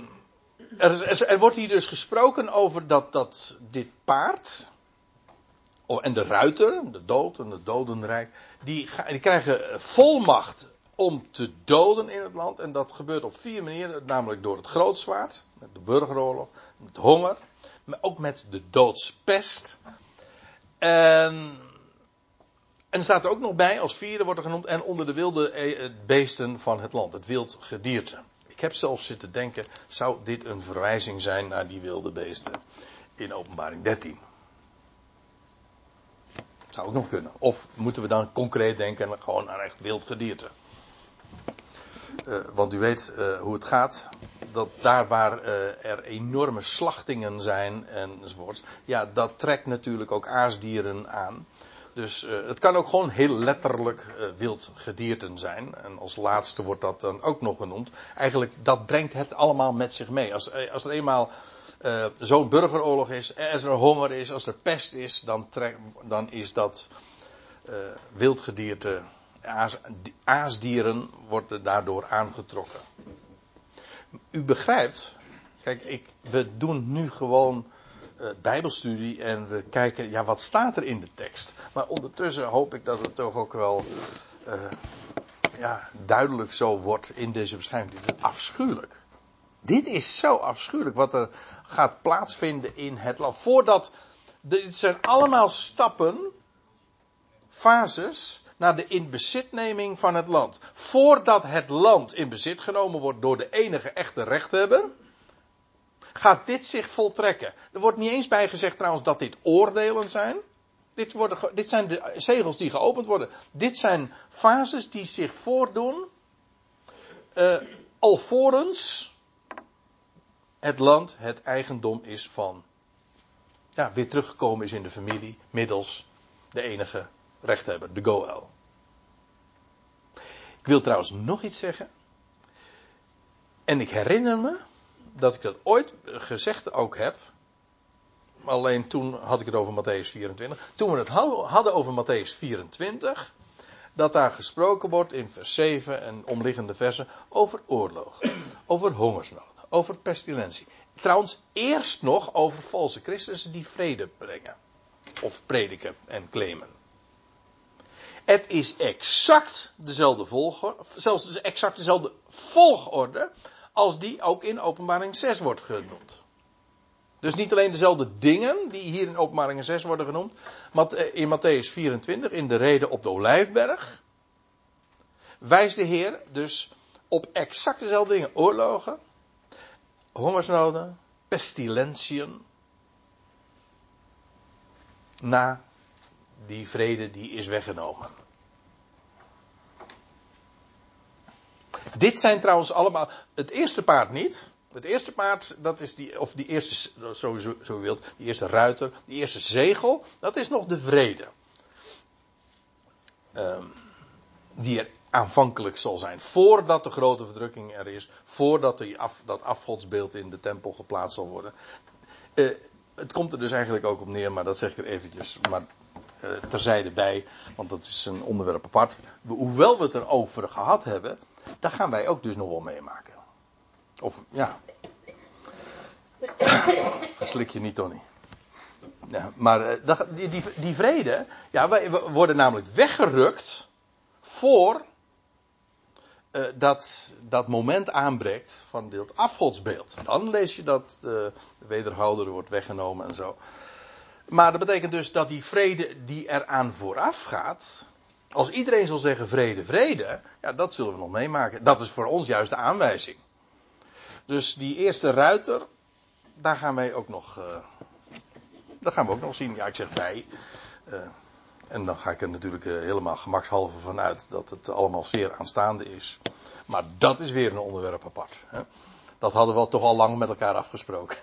er, is, er, wordt hier dus gesproken over dat, dat dit paard. Oh, en de ruiter, de dood en het dodenrijk. Die, die krijgen volmacht om te doden in het land. En dat gebeurt op vier manieren. Namelijk door het grootzwaard, met de burgeroorlog, met honger, maar ook met de doodspest. En, en staat er ook nog bij, als vierde wordt er genoemd, en onder de wilde eh, beesten van het land, het wild gedierte. Ik heb zelfs zitten denken, zou dit een verwijzing zijn naar die wilde beesten in openbaring 13? Zou ook nog kunnen. Of moeten we dan concreet denken gewoon aan echt wild gedierte? Uh, want u weet uh, hoe het gaat. Dat daar waar uh, er enorme slachtingen zijn enzovoorts. Ja, dat trekt natuurlijk ook aasdieren aan. Dus het kan ook gewoon heel letterlijk wild gedierten zijn. En als laatste wordt dat dan ook nog genoemd. Eigenlijk, dat brengt het allemaal met zich mee. Als, als er eenmaal zo'n burgeroorlog is, als er honger is, als er pest is, dan, dan is dat uh, wildgedierte, aas, aasdieren worden daardoor aangetrokken. U begrijpt, kijk, ik, we doen nu gewoon uh, bijbelstudie en we kijken, ja, wat staat er in de tekst? Maar ondertussen hoop ik dat het toch ook wel ja, duidelijk zo wordt in deze beschrijving. Dit is afschuwelijk. Dit is zo afschuwelijk wat er gaat plaatsvinden in het land. Voordat, dit zijn allemaal stappen, fases, naar de inbezitneming van het land. Voordat het land in bezit genomen wordt door de enige echte rechthebber, gaat dit zich voltrekken. Er wordt niet eens bij gezegd trouwens dat dit oordelen zijn. Dit, worden, dit zijn de zegels die geopend worden. Dit zijn fases die zich voordoen. Uh, alvorens het land het eigendom is van, ja, weer teruggekomen is in de familie middels de enige rechthebber, de Goel. Ik wil trouwens nog iets zeggen. En ik herinner me dat ik dat ooit gezegd ook heb. Alleen toen had ik het over Matthäus 24. Toen we het hadden over Matthäus 24. Dat daar gesproken wordt in vers 7 en omliggende versen over oorlog. Over hongersnood over pestilentie. Trouwens, eerst nog over valse christenen die vrede brengen. Of prediken en claimen. Het is exact dezelfde volgorde, zelfs exact dezelfde volgorde als die ook in openbaring 6 wordt genoemd. Dus niet alleen dezelfde dingen die hier in openbaring 6 worden genoemd, maar eh, in Matthäus 24 in de reden op de Olijfberg wijst de Heer dus op exact dezelfde dingen. Oorlogen, hongersnoden, pestilentiën. Na die vrede die is weggenomen. Dit zijn trouwens allemaal, het eerste paard niet. Het eerste paard, dat is die, of die eerste, sowieso, zo u wilt, die eerste ruiter, die eerste zegel, dat is nog de vrede. Um, die er aanvankelijk zal zijn. Voordat de grote verdrukking er is. Voordat die af, dat afgodsbeeld in de tempel geplaatst zal worden. Uh, het komt er dus eigenlijk ook op neer, maar dat zeg ik er eventjes maar, terzijde bij. Want dat is een onderwerp apart. Hoewel we het erover gehad hebben, daar gaan wij ook dus nog wel meemaken. Of ja. Verslik je niet, Tony. Ja, maar uh, die, die, die vrede, ja, wij worden namelijk weggerukt voor uh, dat, dat moment aanbreekt van dit afgodsbeeld. Dan lees je dat de wederhouder wordt weggenomen en zo. Maar dat betekent dus dat die vrede die eraan vooraf gaat. Als iedereen zal zeggen vrede, vrede. Ja, dat zullen we nog meemaken. Dat is voor ons juist de aanwijzing. Dus die eerste ruiter. Daar gaan wij ook nog. Uh, dat gaan we ook nog zien. Ja, ik zeg wij. En dan ga ik er natuurlijk eh, helemaal gemakshalve vanuit dat het allemaal zeer aanstaande is. Maar dat is weer een onderwerp apart. Hè? Dat hadden we toch al lang met elkaar afgesproken.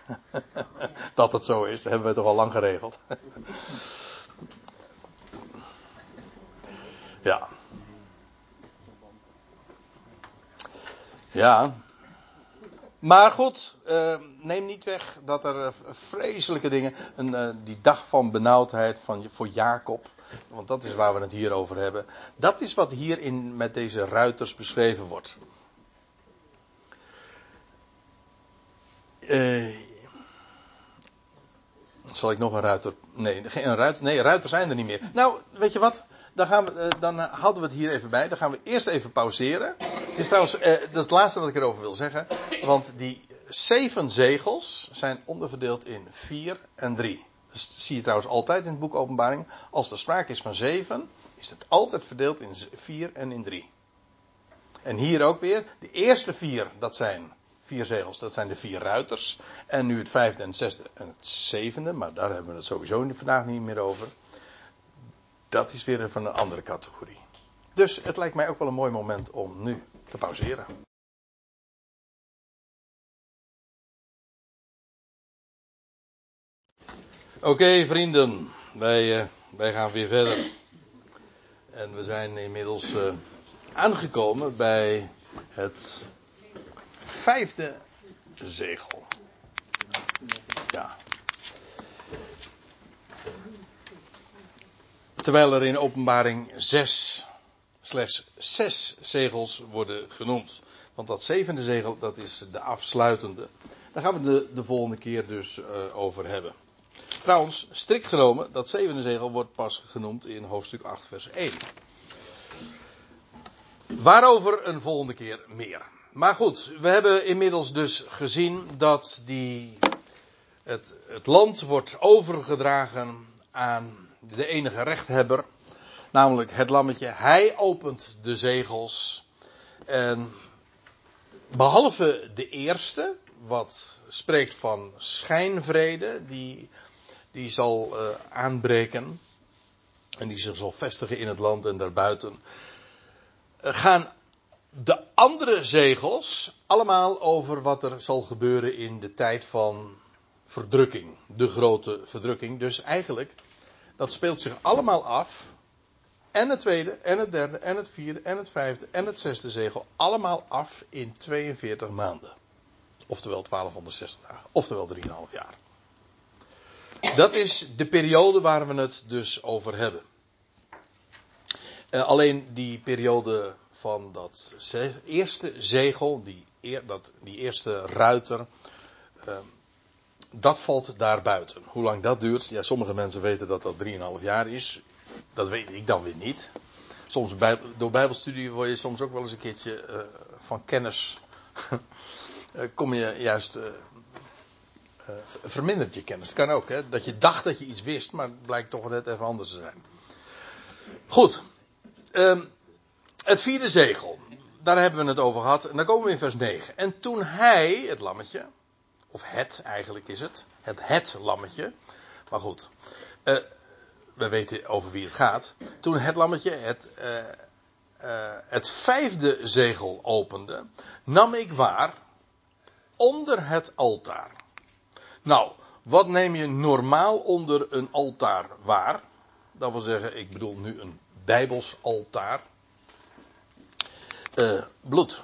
dat het zo is, dat hebben we toch al lang geregeld. ja. Ja. Maar goed, uh, neem niet weg dat er uh, vreselijke dingen. Uh, die dag van benauwdheid voor Jacob. Want dat is waar we het hier over hebben. Dat is wat hier in, met deze ruiters beschreven wordt. Zal ik nog een ruiter. Nee, geen ruiter. Nee, ruiters zijn er niet meer. Nou, weet je wat? Dan, gaan we, dan houden we het hier even bij. Dan gaan we eerst even pauzeren. Het is trouwens, dat het laatste wat ik erover wil zeggen. Want die zeven zegels zijn onderverdeeld in vier en drie. Dat zie je trouwens altijd in het boek Openbaring. Als er sprake is van zeven, is het altijd verdeeld in vier en in drie. En hier ook weer, de eerste vier, dat zijn vier zegels, dat zijn de vier ruiters. En nu het vijfde en het zesde en het zevende, maar daar hebben we het sowieso vandaag niet meer over. dat is weer van een andere categorie. Dus het lijkt mij ook wel een mooi moment om nu te pauzeren. Oké vrienden, wij, uh, wij gaan weer verder. En we zijn inmiddels uh, aangekomen bij het vijfde zegel. Ja. Terwijl er in openbaring zes, slechts zes zegels worden genoemd. Want dat zevende zegel, dat is de afsluitende. Daar gaan we de, de volgende keer dus uh, over hebben. Trouwens, strikt genomen, dat zevende zegel wordt pas genoemd in hoofdstuk 8, vers 1. Waarover een volgende keer meer. Maar goed, we hebben inmiddels dus gezien dat die, het, het land wordt overgedragen aan de enige rechthebber, namelijk het lammetje. Hij opent de zegels. En behalve de eerste, wat spreekt van schijnvrede, die, die zal uh, aanbreken. En die zich zal vestigen in het land en daarbuiten. Uh, gaan de andere zegels allemaal over wat er zal gebeuren in de tijd van verdrukking. De grote verdrukking. Dus eigenlijk dat speelt zich allemaal af. En het tweede, en het derde, en het vierde, en het vijfde, en het zesde zegel. Allemaal af in 42 maanden. Oftewel 1260 dagen. Oftewel 3,5 jaar. Dat is de periode waar we het dus over hebben. Uh, alleen die periode van dat eerste zegel, die, dat, die eerste ruiter. Uh, dat valt daar buiten. Hoe lang dat duurt, ja, sommige mensen weten dat dat 3,5 jaar is. Dat weet ik dan weer niet. Soms door Bijbelstudie word je soms ook wel eens een keertje uh, van kennis. uh, kom je juist. Uh, vermindert je kennis. Dat kan ook, hè? Dat je dacht dat je iets wist, maar het blijkt toch net even anders te zijn. Goed. Um, het vierde zegel. Daar hebben we het over gehad. En dan komen we in vers 9. En toen hij, het lammetje, of het eigenlijk is het. Het het lammetje. Maar goed. Uh, we weten over wie het gaat. Toen het lammetje het, uh, uh, het vijfde zegel opende. Nam ik waar. Onder het altaar. Nou, wat neem je normaal onder een altaar waar? Dat wil zeggen, ik bedoel nu een bijbels altaar. Bloed.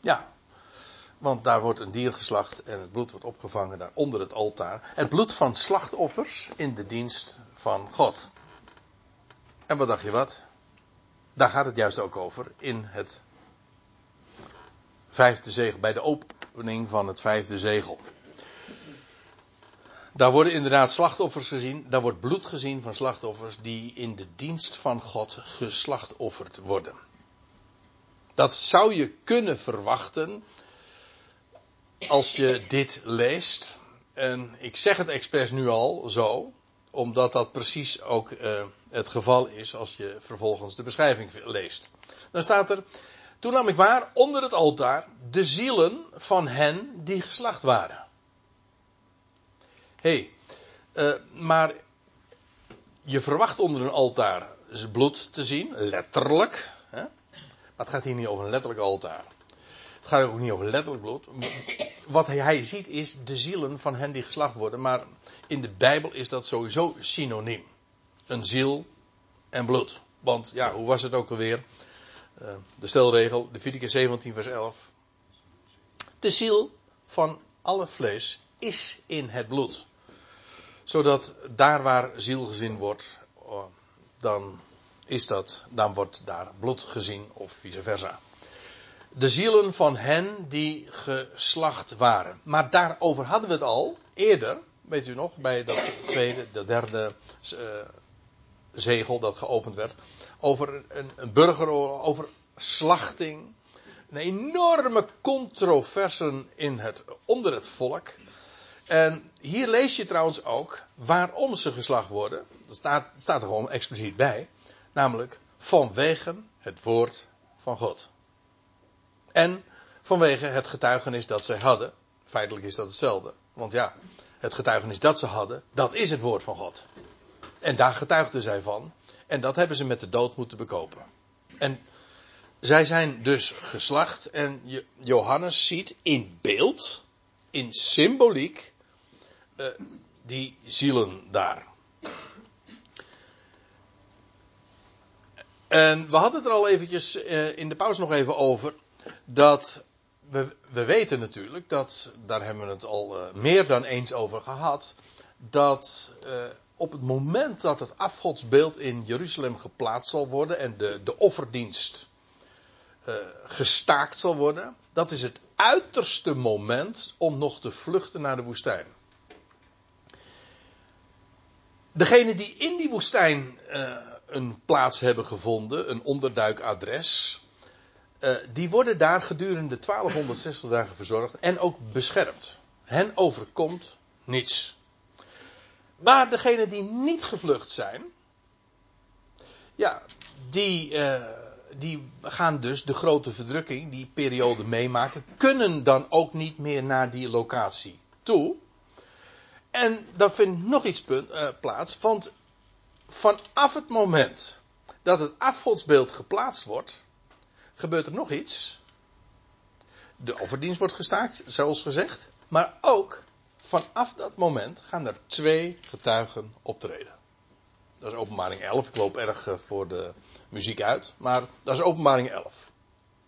Ja, want daar wordt een dier geslacht en het bloed wordt opgevangen daar onder het altaar. Het bloed van slachtoffers in de dienst van God. En wat dacht je wat? Daar gaat het juist ook over in het vijfde zegel, bij de opening van het vijfde zegel. Daar worden inderdaad slachtoffers gezien, daar wordt bloed gezien van slachtoffers die in de dienst van God geslachtofferd worden. Dat zou je kunnen verwachten als je dit leest, en ik zeg het expres nu al zo, omdat dat precies ook uh, het geval is als je vervolgens de beschrijving leest. Dan staat er, toen nam ik waar onder het altaar de zielen van hen die geslacht waren. Hey, uh, maar je verwacht onder een altaar bloed te zien, letterlijk. Hè? Maar het gaat hier niet over een letterlijk altaar. Het gaat ook niet over letterlijk bloed. Wat hij ziet is de zielen van hen die geslacht worden. Maar in de Bijbel is dat sowieso synoniem. Een ziel en bloed. Want ja, hoe was het ook alweer? Uh, de stelregel, Leviticus 17 vers 11. De ziel van alle vlees is in het bloed. Zodat daar waar ziel gezien wordt, uh, dan is dat, dan wordt daar bloed gezien of vice versa de zielen van hen die geslacht waren. Maar daarover hadden we het al eerder, weet u nog, bij dat tweede, de derde uh, zegel dat geopend werd. Over een, een burgeroorlog, over slachting. Een enorme controverse in het, onder het volk. En hier lees je trouwens ook waarom ze geslacht worden. Dat staat, staat er gewoon expliciet bij. Namelijk vanwege het woord van God. En vanwege het getuigenis dat zij hadden. Feitelijk is dat hetzelfde. Want ja, het getuigenis dat ze hadden, dat is het woord van God. en daar getuigden zij van. En dat hebben ze met de dood moeten bekopen. En zij zijn dus geslacht. En Johannes ziet in beeld, in symboliek, uh, die zielen daar. En we hadden het er al eventjes uh, in de pauze nog even over. Dat we, we weten natuurlijk, dat, daar hebben we het al uh, meer dan eens over gehad. Dat op het moment dat het afgodsbeeld in Jeruzalem geplaatst zal worden en de, de offerdienst gestaakt zal worden, dat is het uiterste moment om nog te vluchten naar de woestijn. Degenen die in die woestijn uh, een plaats hebben gevonden, een onderduikadres, uh, die worden daar gedurende 1260 dagen verzorgd en ook beschermd. Hen overkomt niets. Maar degenen die niet gevlucht zijn, ja, die, uh, die gaan dus de grote verdrukking, die periode meemaken, kunnen dan ook niet meer naar die locatie toe. En dan vindt nog iets punt, uh, plaats, want vanaf het moment dat het afgodsbeeld geplaatst wordt, gebeurt er nog iets. De offerdienst wordt gestaakt, zoals gezegd, maar ook vanaf dat moment gaan er twee getuigen optreden. Dat is openbaring 11. Ik loop erg eh, voor de muziek uit. Maar dat is openbaring 11.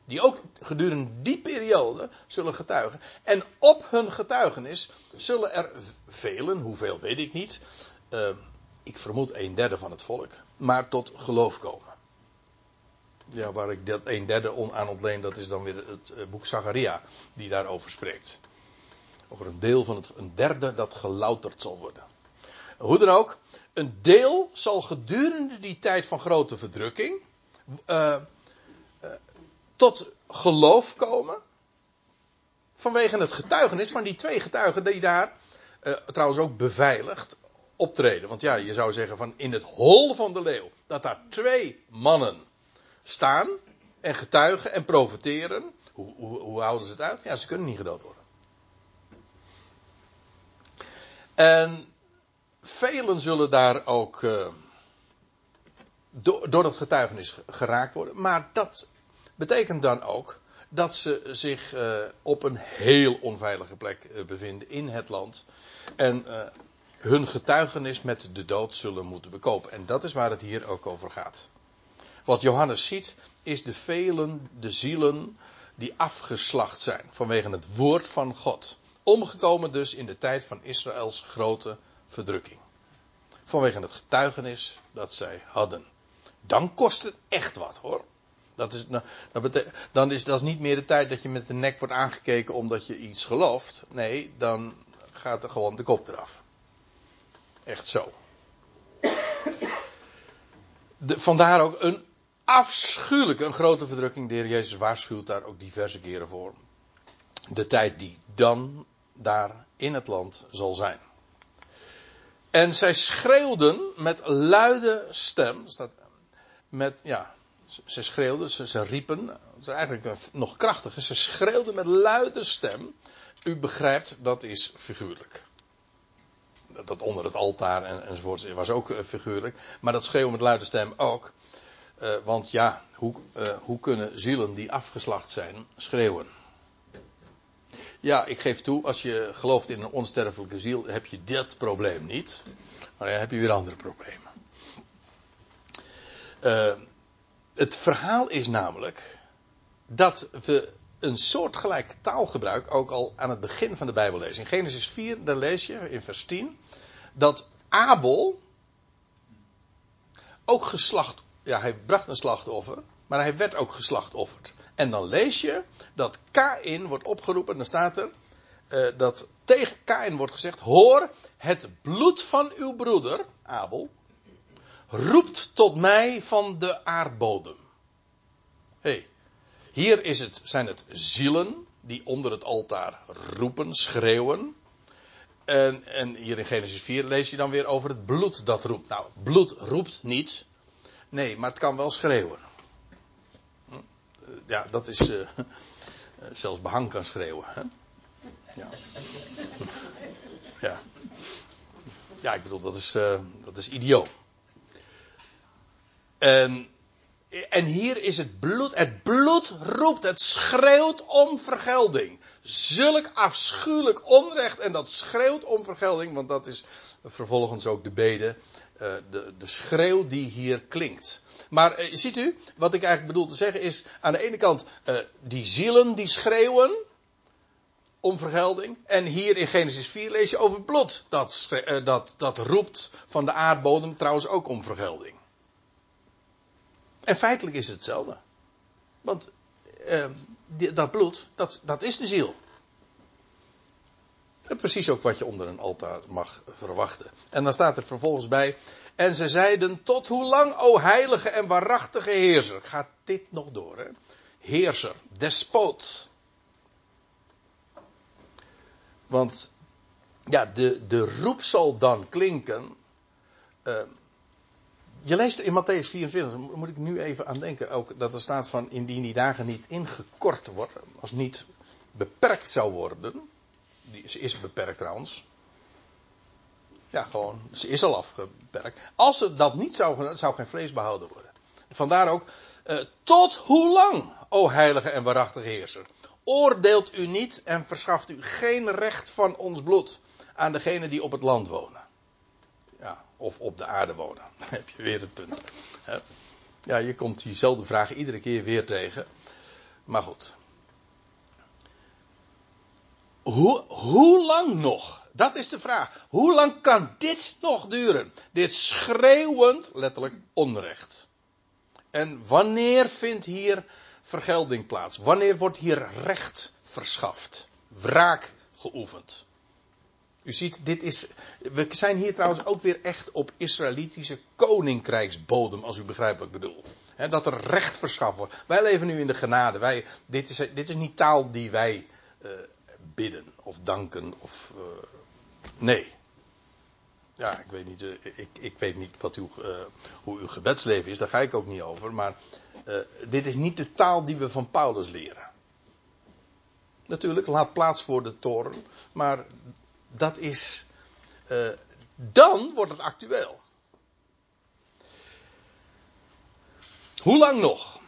Die ook gedurende die periode zullen getuigen. En op hun getuigenis zullen er velen, hoeveel weet ik niet. Uh, ik vermoed een derde van het volk. Maar tot geloof komen. Ja, waar ik dat een derde aan ontleen, dat is dan weer het eh, boek Zacharia. Die daarover spreekt. Over een deel van het, een derde dat gelouterd zal worden. Hoe dan ook, een deel zal gedurende die tijd van grote verdrukking uh, tot geloof komen. Vanwege het getuigenis van die twee getuigen die daar uh, trouwens ook beveiligd optreden. Want ja, je zou zeggen van in het hol van de leeuw dat daar twee mannen staan en getuigen en profiteren. Hoe, hoe, hoe houden ze het uit? Ja, ze kunnen niet gedood worden. En velen zullen daar ook uh, door, het getuigenis geraakt worden. Maar dat betekent dan ook dat ze zich uh, op een heel onveilige plek uh, bevinden in het land. En hun getuigenis met de dood zullen moeten bekopen. En dat is waar het hier ook over gaat. Wat Johannes ziet is de velen, de zielen die afgeslacht zijn vanwege het woord van God. Omgekomen dus in de tijd van Israëls grote verdrukking. Vanwege het getuigenis dat zij hadden. Dan kost het echt wat hoor. Dat is, nou, dan is dat niet meer de tijd dat je met de nek wordt aangekeken omdat je iets gelooft. Nee, dan gaat er gewoon de kop eraf. Echt zo. De, vandaar ook een afschuwelijke, een grote verdrukking. De heer Jezus waarschuwt daar ook diverse keren voor. De tijd die dan daar in het land zal zijn. En zij schreeuwden met luide stem. Staat met, ja, ze schreeuwden, ze, ze riepen. Dat is eigenlijk nog krachtiger. Ze schreeuwden met luide stem. U begrijpt, dat is figuurlijk. Dat, onder het altaar en, enzovoort was ook uh, figuurlijk. Maar dat schreeuwen met luide stem ook. Uh, want ja, hoe, uh, hoe kunnen zielen die afgeslacht zijn schreeuwen? Ja, ik geef toe, als je gelooft in een onsterfelijke ziel, heb je dit probleem niet. Maar dan heb je weer andere problemen. Uh, het verhaal is namelijk dat we een soortgelijk taalgebruik ook al aan het begin van de Bijbel lezen. In Genesis 4, daar lees je in vers 10 dat Abel ook geslacht, ja, hij bracht een slachtoffer, maar hij werd ook geslachtofferd. En dan lees je dat Kain wordt opgeroepen. Dan staat er uh, dat tegen Kain wordt gezegd: Hoor, het bloed van uw broeder, Abel, roept tot mij van de aardbodem. hey, hier is het, zijn het zielen die onder het altaar roepen, schreeuwen. En, en hier in Genesis 4 lees je dan weer over het bloed dat roept. Nou, bloed roept niet. Nee, maar het kan wel schreeuwen ja, dat is. Uh, zelfs behang kan schreeuwen. Hè? Ja. ja. Ja, ik bedoel, dat is, uh, dat is idioom. En, en hier is het bloed, het bloed roept, het schreeuwt om vergelding. Zulk afschuwelijk onrecht en dat schreeuwt om vergelding, want dat is vervolgens ook de bede, uh, de, de schreeuw die hier klinkt. Maar uh, ziet u, wat ik eigenlijk bedoel te zeggen is, aan de ene kant uh, die zielen die schreeuwen om vergelding. En hier in Genesis 4 lees je over bloed. Dat, dat, dat roept van de aardbodem trouwens ook om vergelding. En feitelijk is het hetzelfde. Want die, dat bloed, dat, dat is de ziel. Precies ook wat je onder een altaar mag verwachten. En dan staat er vervolgens bij. En ze zeiden: Tot hoe lang, o heilige en waarachtige heerser? Gaat dit nog door, hè? Heerser, despoot. Want, ja, de, de roep zal dan klinken. Uh, je leest in Matthäus 24, moet ik nu even aan denken, ook dat er staat van indien die dagen niet ingekort worden, als niet beperkt zou worden, die, ze is beperkt trouwens. Ja, gewoon, ze is al afgeperkt. Als ze dat niet zou, zou geen vlees behouden worden. Vandaar ook, uh, tot hoe lang, o heilige en waarachtige heerser, oordeelt u niet en verschaft u geen recht van ons bloed aan degenen die op het land wonen. Of op de aarde wonen. Dan heb je weer het punt. Ja, je komt diezelfde vraag iedere keer weer tegen. Maar goed. Hoe, hoe lang nog? Dat is de vraag. Hoe lang kan dit nog duren? Dit schreeuwend, letterlijk, onrecht. En wanneer vindt hier vergelding plaats? Wanneer wordt hier recht verschaft? Wraak geoefend? U ziet, dit is. We zijn hier trouwens ook weer echt op Israëlitische koninkrijksbodem, als u begrijpt wat ik bedoel. dat er recht verschaft wordt. Wij leven nu in de genade. Wij, dit, is, dit is niet taal die wij uh, bidden of danken of. Uh, nee. Ja, ik weet niet, uh, ik, ik weet niet wat uw, hoe uw gebedsleven is, daar ga ik ook niet over. Maar dit is niet de taal die we van Paulus leren. Natuurlijk, laat plaats voor de toren. Maar dat is. Uh, dan wordt het actueel. Hoe lang nog?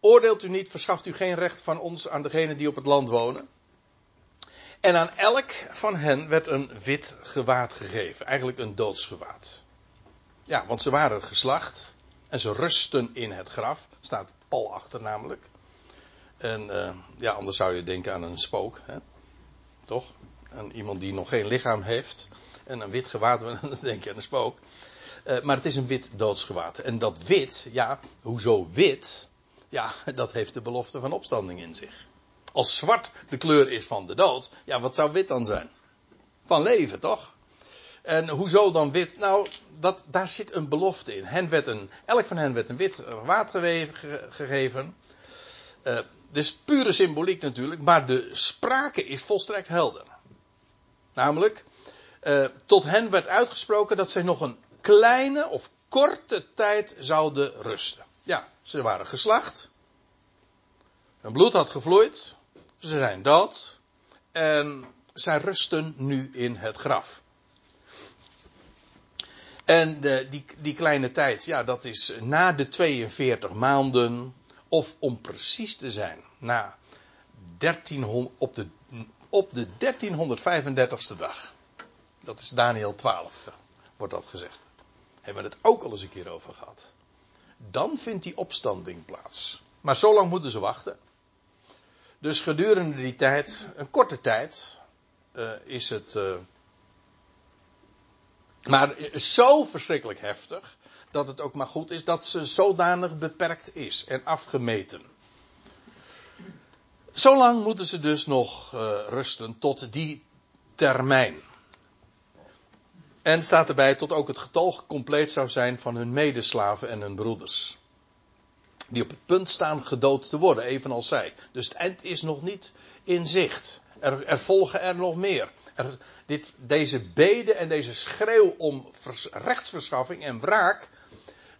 Oordeelt u niet, verschaft u geen recht van ons aan degenen die op het land wonen? En aan elk van hen werd een wit gewaad gegeven. Eigenlijk een doodsgewaad. Ja, want ze waren geslacht. En ze rusten in het graf. Staat Paul achter namelijk. En uh, ja, anders zou je denken aan een spook. Hè? Toch? Aan iemand die nog geen lichaam heeft. En een wit gewaad, dan denk je aan een spook. Uh, maar het is een wit doodsgewaad. En dat wit, ja, hoezo wit? Ja, dat heeft de belofte van opstanding in zich. Als zwart de kleur is van de dood, ja, wat zou wit dan zijn? Van leven, toch? En hoezo dan wit? Nou, dat, daar zit een belofte in. Hen werd een, elk van hen werd een wit gewaad gegeven. Uh, dus pure symboliek natuurlijk, maar de sprake is volstrekt helder. Namelijk, uh, tot hen werd uitgesproken dat zij nog een kleine of korte tijd zouden rusten. Ja, ze waren geslacht. Hun bloed had gevloeid. Ze zijn dood. En zij rusten nu in het graf. En die, die kleine tijd, ja, dat is na de 42 maanden. Of om precies te zijn, na 1300, op de op de 1335ste dag. Dat is Daniel 12, wordt dat gezegd. Hebben we het ook al eens een keer over gehad. Dan vindt die opstanding plaats. Maar zo lang moeten ze wachten. Dus gedurende die tijd, een korte tijd, uh, is het. Uh, maar zo verschrikkelijk heftig. Dat het ook maar goed is dat ze zodanig beperkt is en afgemeten. Zolang moeten ze dus nog uh, rusten tot die termijn. En staat erbij tot ook het getal compleet zou zijn van hun medeslaven en hun broeders. Die op het punt staan gedood te worden, evenals zij. Dus het eind is nog niet in zicht. Er, er volgen er nog meer. Er, dit, deze bede en deze schreeuw om vers, rechtsverschaffing en wraak.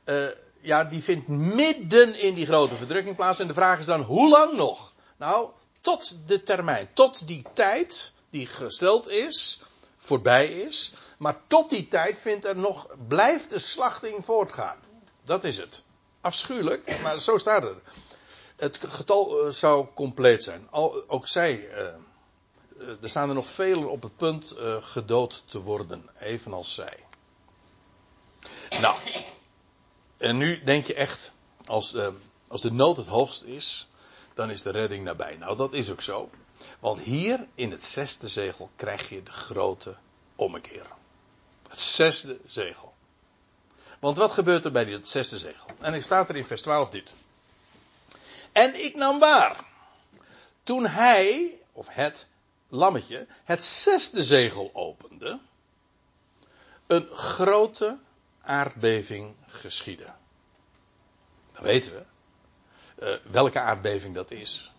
Uh, ja, die vindt midden in die grote verdrukking plaats. En de vraag is dan, hoe lang nog? Nou, tot de termijn, tot die tijd die gesteld is, voorbij is. Maar tot die tijd vindt er nog, blijft de slachting voortgaan. Dat is het. afschuwelijk, maar zo staat het. Het getal eh, zou compleet zijn. Ook zij, uh, er staan er nog velen op het punt uh, gedood te worden, evenals zij. Nou, en nu denk je echt, als als de nood het hoogst is, dan is de redding nabij. Nou, dat is ook zo. Want hier in het zesde zegel krijg je de grote ommekeer. Het zesde zegel. Want wat gebeurt er bij dit zesde zegel? En ik staat er in vers 12 dit. En ik nam waar. Toen hij, of het lammetje, het zesde zegel opende, een grote aardbeving geschiedde. Dat weten we. Uh, welke aardbeving dat is.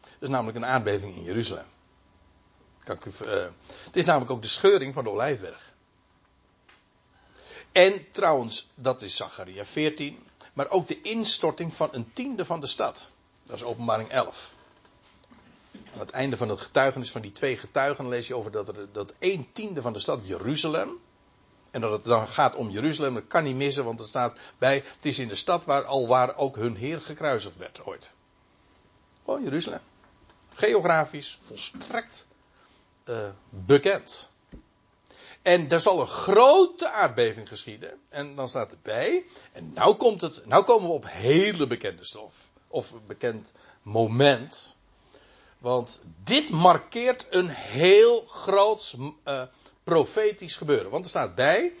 Dat is namelijk een aardbeving in Jeruzalem. Kan ik uh, het is namelijk ook de scheuring van de Olijfberg. En trouwens, dat is Zacharia 14. Maar ook de instorting van een tiende van de stad. Dat is openbaring 11. Aan het einde van het getuigenis van die twee getuigen lees je over dat, er, dat een tiende van de stad Jeruzalem. En dat het dan gaat om Jeruzalem, dat kan niet missen, want het staat bij. Het is in de stad waar al waar ook hun Heer gekruisigd werd ooit. Gewoon Jeruzalem. Geografisch volstrekt uh, bekend. En er zal een grote aardbeving geschieden. En dan staat erbij. En nou, komt het, nou komen we op hele bekende stof. Of bekend moment. Want dit markeert een heel groot uh, profetisch gebeuren. Want er staat bij.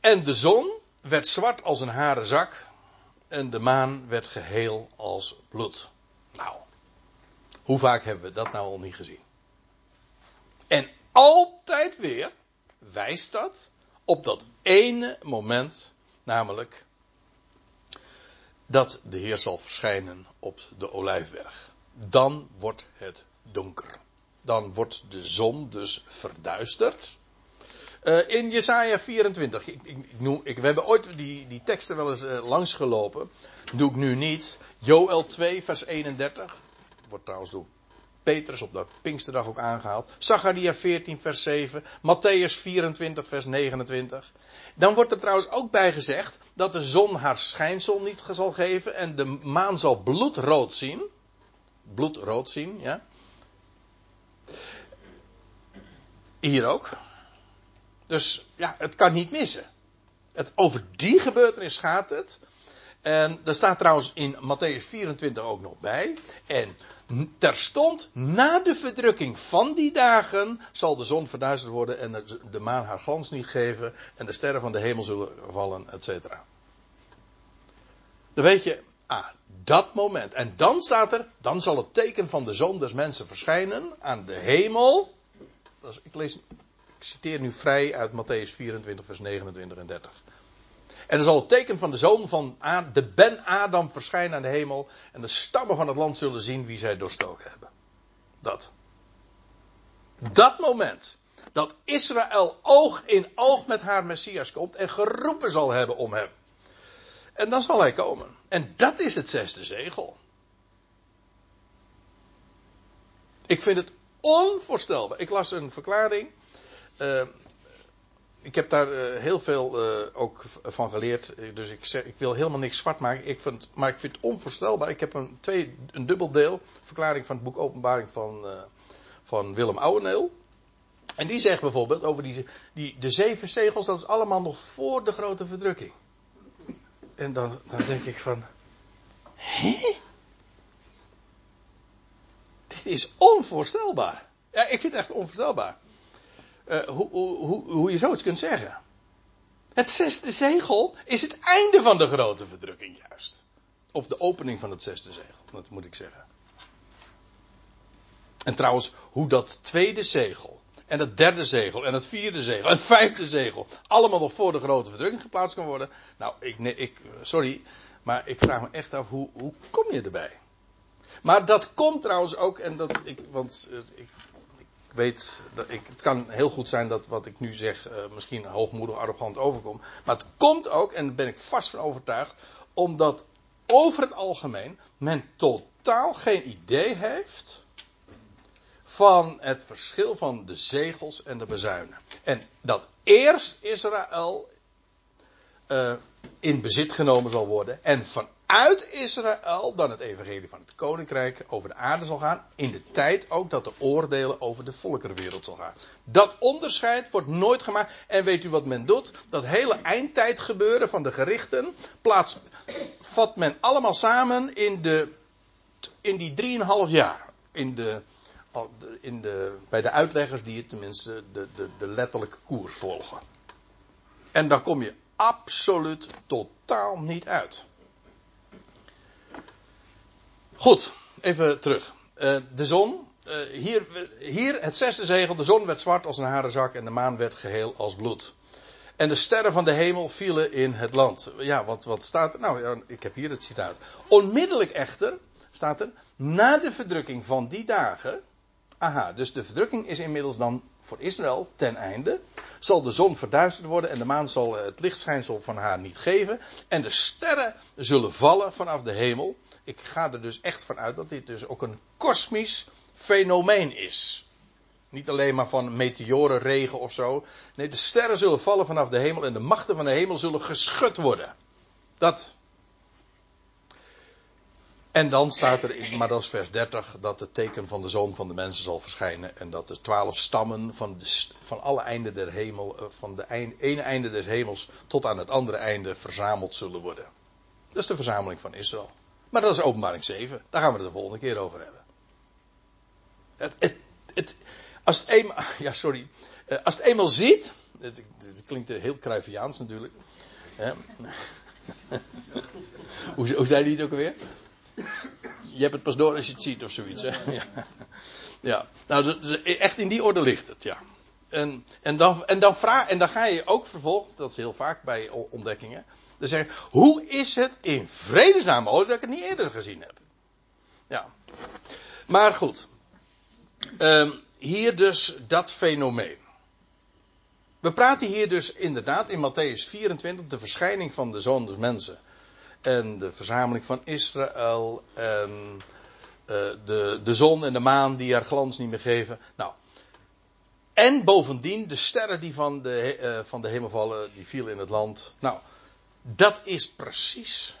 En de zon werd zwart als een haren zak. En de maan werd geheel als bloed. Nou, hoe vaak hebben we dat nou al niet gezien? En altijd weer wijst dat op dat ene moment, namelijk dat de Heer zal verschijnen op de olijfberg. Dan wordt het donker. Dan wordt de zon dus verduisterd. Uh, in Jesaja 24, ik, ik, noem, ik, we hebben ooit die, die teksten wel eens uh, langsgelopen. Doe ik nu niet. Joel 2, vers 31. Wordt trouwens door Petrus op de Pinksterdag ook aangehaald. Zacharia 14 vers 7. Matthäus 24 vers 29. Dan wordt er trouwens ook bij gezegd dat de zon haar schijnsel niet zal geven en de maan zal bloedrood zien. Bloedrood zien, ja. Hier ook. Dus ja, het kan niet missen. Het, over die gebeurtenis gaat het. En er staat trouwens in Matthäus 24 ook nog bij. En terstond na de verdrukking van die dagen zal de zon verduisterd worden en de maan haar glans niet geven en de sterren van de hemel zullen vallen, et cetera. Dan weet je, ah, dat moment. En dan staat er, dan zal het teken van de zon des mensen verschijnen aan de hemel. Ik lees, ik citeer nu vrij uit Matthäus 24 vers 29 en 30. En er zal het teken van de zoon van de Ben Adam verschijnen aan de hemel. En de stammen van het land zullen zien wie zij doorstoken hebben. Dat. Dat moment. Dat Israël oog in oog met haar Messias komt en geroepen zal hebben om hem. En dan zal hij komen. En dat is het zesde zegel. Ik vind het onvoorstelbaar. Ik las een verklaring. Uh, ik heb daar uh, heel veel uh, ook van geleerd. Dus ik, zeg, ik wil helemaal niks zwart maken. Ik vind, maar ik vind het onvoorstelbaar. Ik heb een, twee, een dubbel deel. Verklaring van het boek Openbaring van, van Willem Ouweneel. En die zegt bijvoorbeeld over die, die, de zeven zegels. Dat is allemaal nog voor de grote verdrukking. En dan, dan denk ik van. Hé? Is onvoorstelbaar. Ja, ik vind het echt onvoorstelbaar. Uh, hoe, hoe, hoe je zoiets kunt zeggen. Het zesde zegel is het einde van de grote verdrukking juist. Of de opening van het zesde zegel, dat moet ik zeggen. En trouwens, hoe dat tweede zegel, en het derde zegel, en het vierde zegel, en het vijfde zegel, allemaal nog voor de grote verdrukking geplaatst kan worden. Nou, ik, nee, ik sorry, maar ik vraag me echt af, hoe, hoe kom je erbij? Maar dat komt trouwens ook, en dat ik, want ik weet, dat ik, het kan heel goed zijn dat wat ik nu zeg uh, misschien hoogmoedig, arrogant overkomt. Maar het komt ook, en daar ben ik vast van overtuigd, omdat over het algemeen men totaal geen idee heeft van het verschil van de zegels en de bezuinen. En dat eerst Israël uh, in bezit genomen zal worden. En vanuit Israël dan het evangelie van het koninkrijk over de aarde zal gaan. In de tijd ook dat de oordelen over de volkerenwereld zal gaan. Dat onderscheid wordt nooit gemaakt. En weet u wat men doet? Dat hele eindtijd gebeuren van de gerichten plaats, vat men allemaal samen in, de, in die drieënhalf jaar. In de, in de, bij de uitleggers die tenminste de, de, de letterlijke koers volgen. En dan kom je absoluut totaal niet uit. Goed, even terug. Uh, de zon. Uh, hier, hier het zesde zegel. De zon werd zwart als een harenzak en de maan werd geheel als bloed. En de sterren van de hemel vielen in het land. Ja, wat, wat staat er? Nou, ik heb hier het citaat. Onmiddellijk echter, staat er, na de verdrukking van die dagen. Aha, dus de verdrukking is inmiddels dan voor Israël ten einde. Zal de zon verduisterd worden en de maan zal het lichtschijnsel van haar niet geven. En de sterren zullen vallen vanaf de hemel. Ik ga er dus echt van uit dat dit dus ook een kosmisch fenomeen is. Niet alleen maar van meteorenregen of zo. Nee, de sterren zullen vallen vanaf de hemel en de machten van de hemel zullen geschud worden. Dat en dan staat er, in, maar dat is vers 30, dat het teken van de zoon van de mensen zal verschijnen. En dat de twaalf stammen van, van alle einden der hemel, eh, van de ene einde des hemels tot aan het andere einde verzameld zullen worden. Dat is de verzameling van Israël. Maar dat is openbaring 7. Daar gaan we het de volgende keer over hebben. Het, het, als het eenmaal, ja sorry, eh, als het eenmaal ziet, het, klinkt heel Cruyffiaans natuurlijk. hoe, hoe zei hij het ook alweer? Je hebt het pas door als je het ziet of zoiets. Hè? Ja. ja. Nou, echt in die orde ligt het, ja. En, en, dan, en, dan vraag, en dan ga je ook vervolgens, dat is heel vaak bij ontdekkingen, dan zeg je, hoe is het in vredesnaam mogelijk dat ik het niet eerder gezien heb? Ja. Maar goed. Um, hier dus dat fenomeen. We praten hier dus inderdaad in Matthäus 24 de verschijning van de zoon des mensen en de verzameling van Israël en uh, de, de zon en de maan die haar glans niet meer geven. Nou, en bovendien de sterren die van de, uh, van de hemel vallen, die vielen in het land. Nou, dat is precies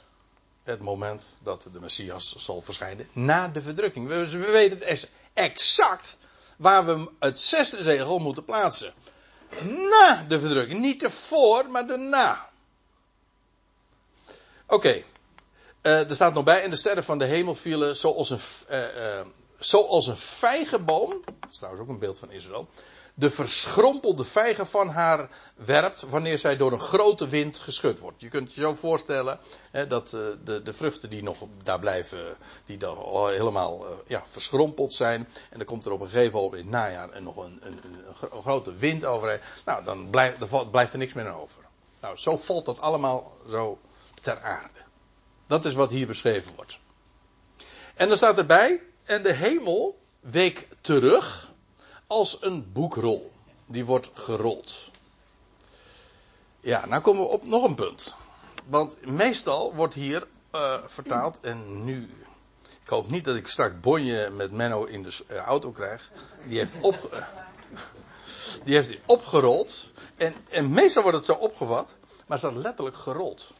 het moment dat de Messias zal verschijnen na de verdrukking. We, we weten het exact waar we het zesde zegel moeten plaatsen. Na de verdrukking. Niet ervoor, maar daarna. Oké. Uh, er staat nog bij, en de sterren van de hemel vielen zoals een, uh, een vijgenboom. Dat is trouwens ook een beeld van Israël. De verschrompelde vijgen van haar werpt wanneer zij door een grote wind geschud wordt. Je kunt je zo voorstellen hè, dat de, de, vruchten die nog daar blijven, die dan helemaal ja, verschrompeld zijn. En dan komt er op een gegeven moment in het najaar en nog een, een, een, grote wind overheen. Nou, dan blijft, dan blijft er niks meer over. Nou, zo valt dat allemaal zo ter aarde. Dat is wat hier beschreven wordt. En dan staat erbij, en de hemel week terug als een boekrol. Die wordt gerold. Ja, nou komen we op nog een punt. Want meestal wordt hier uh, vertaald, en nu. Ik hoop niet dat ik straks bonje met Menno in de uh, auto krijg. Die heeft, op, die heeft opgerold. En, en meestal wordt het zo opgevat, maar staat letterlijk gerold.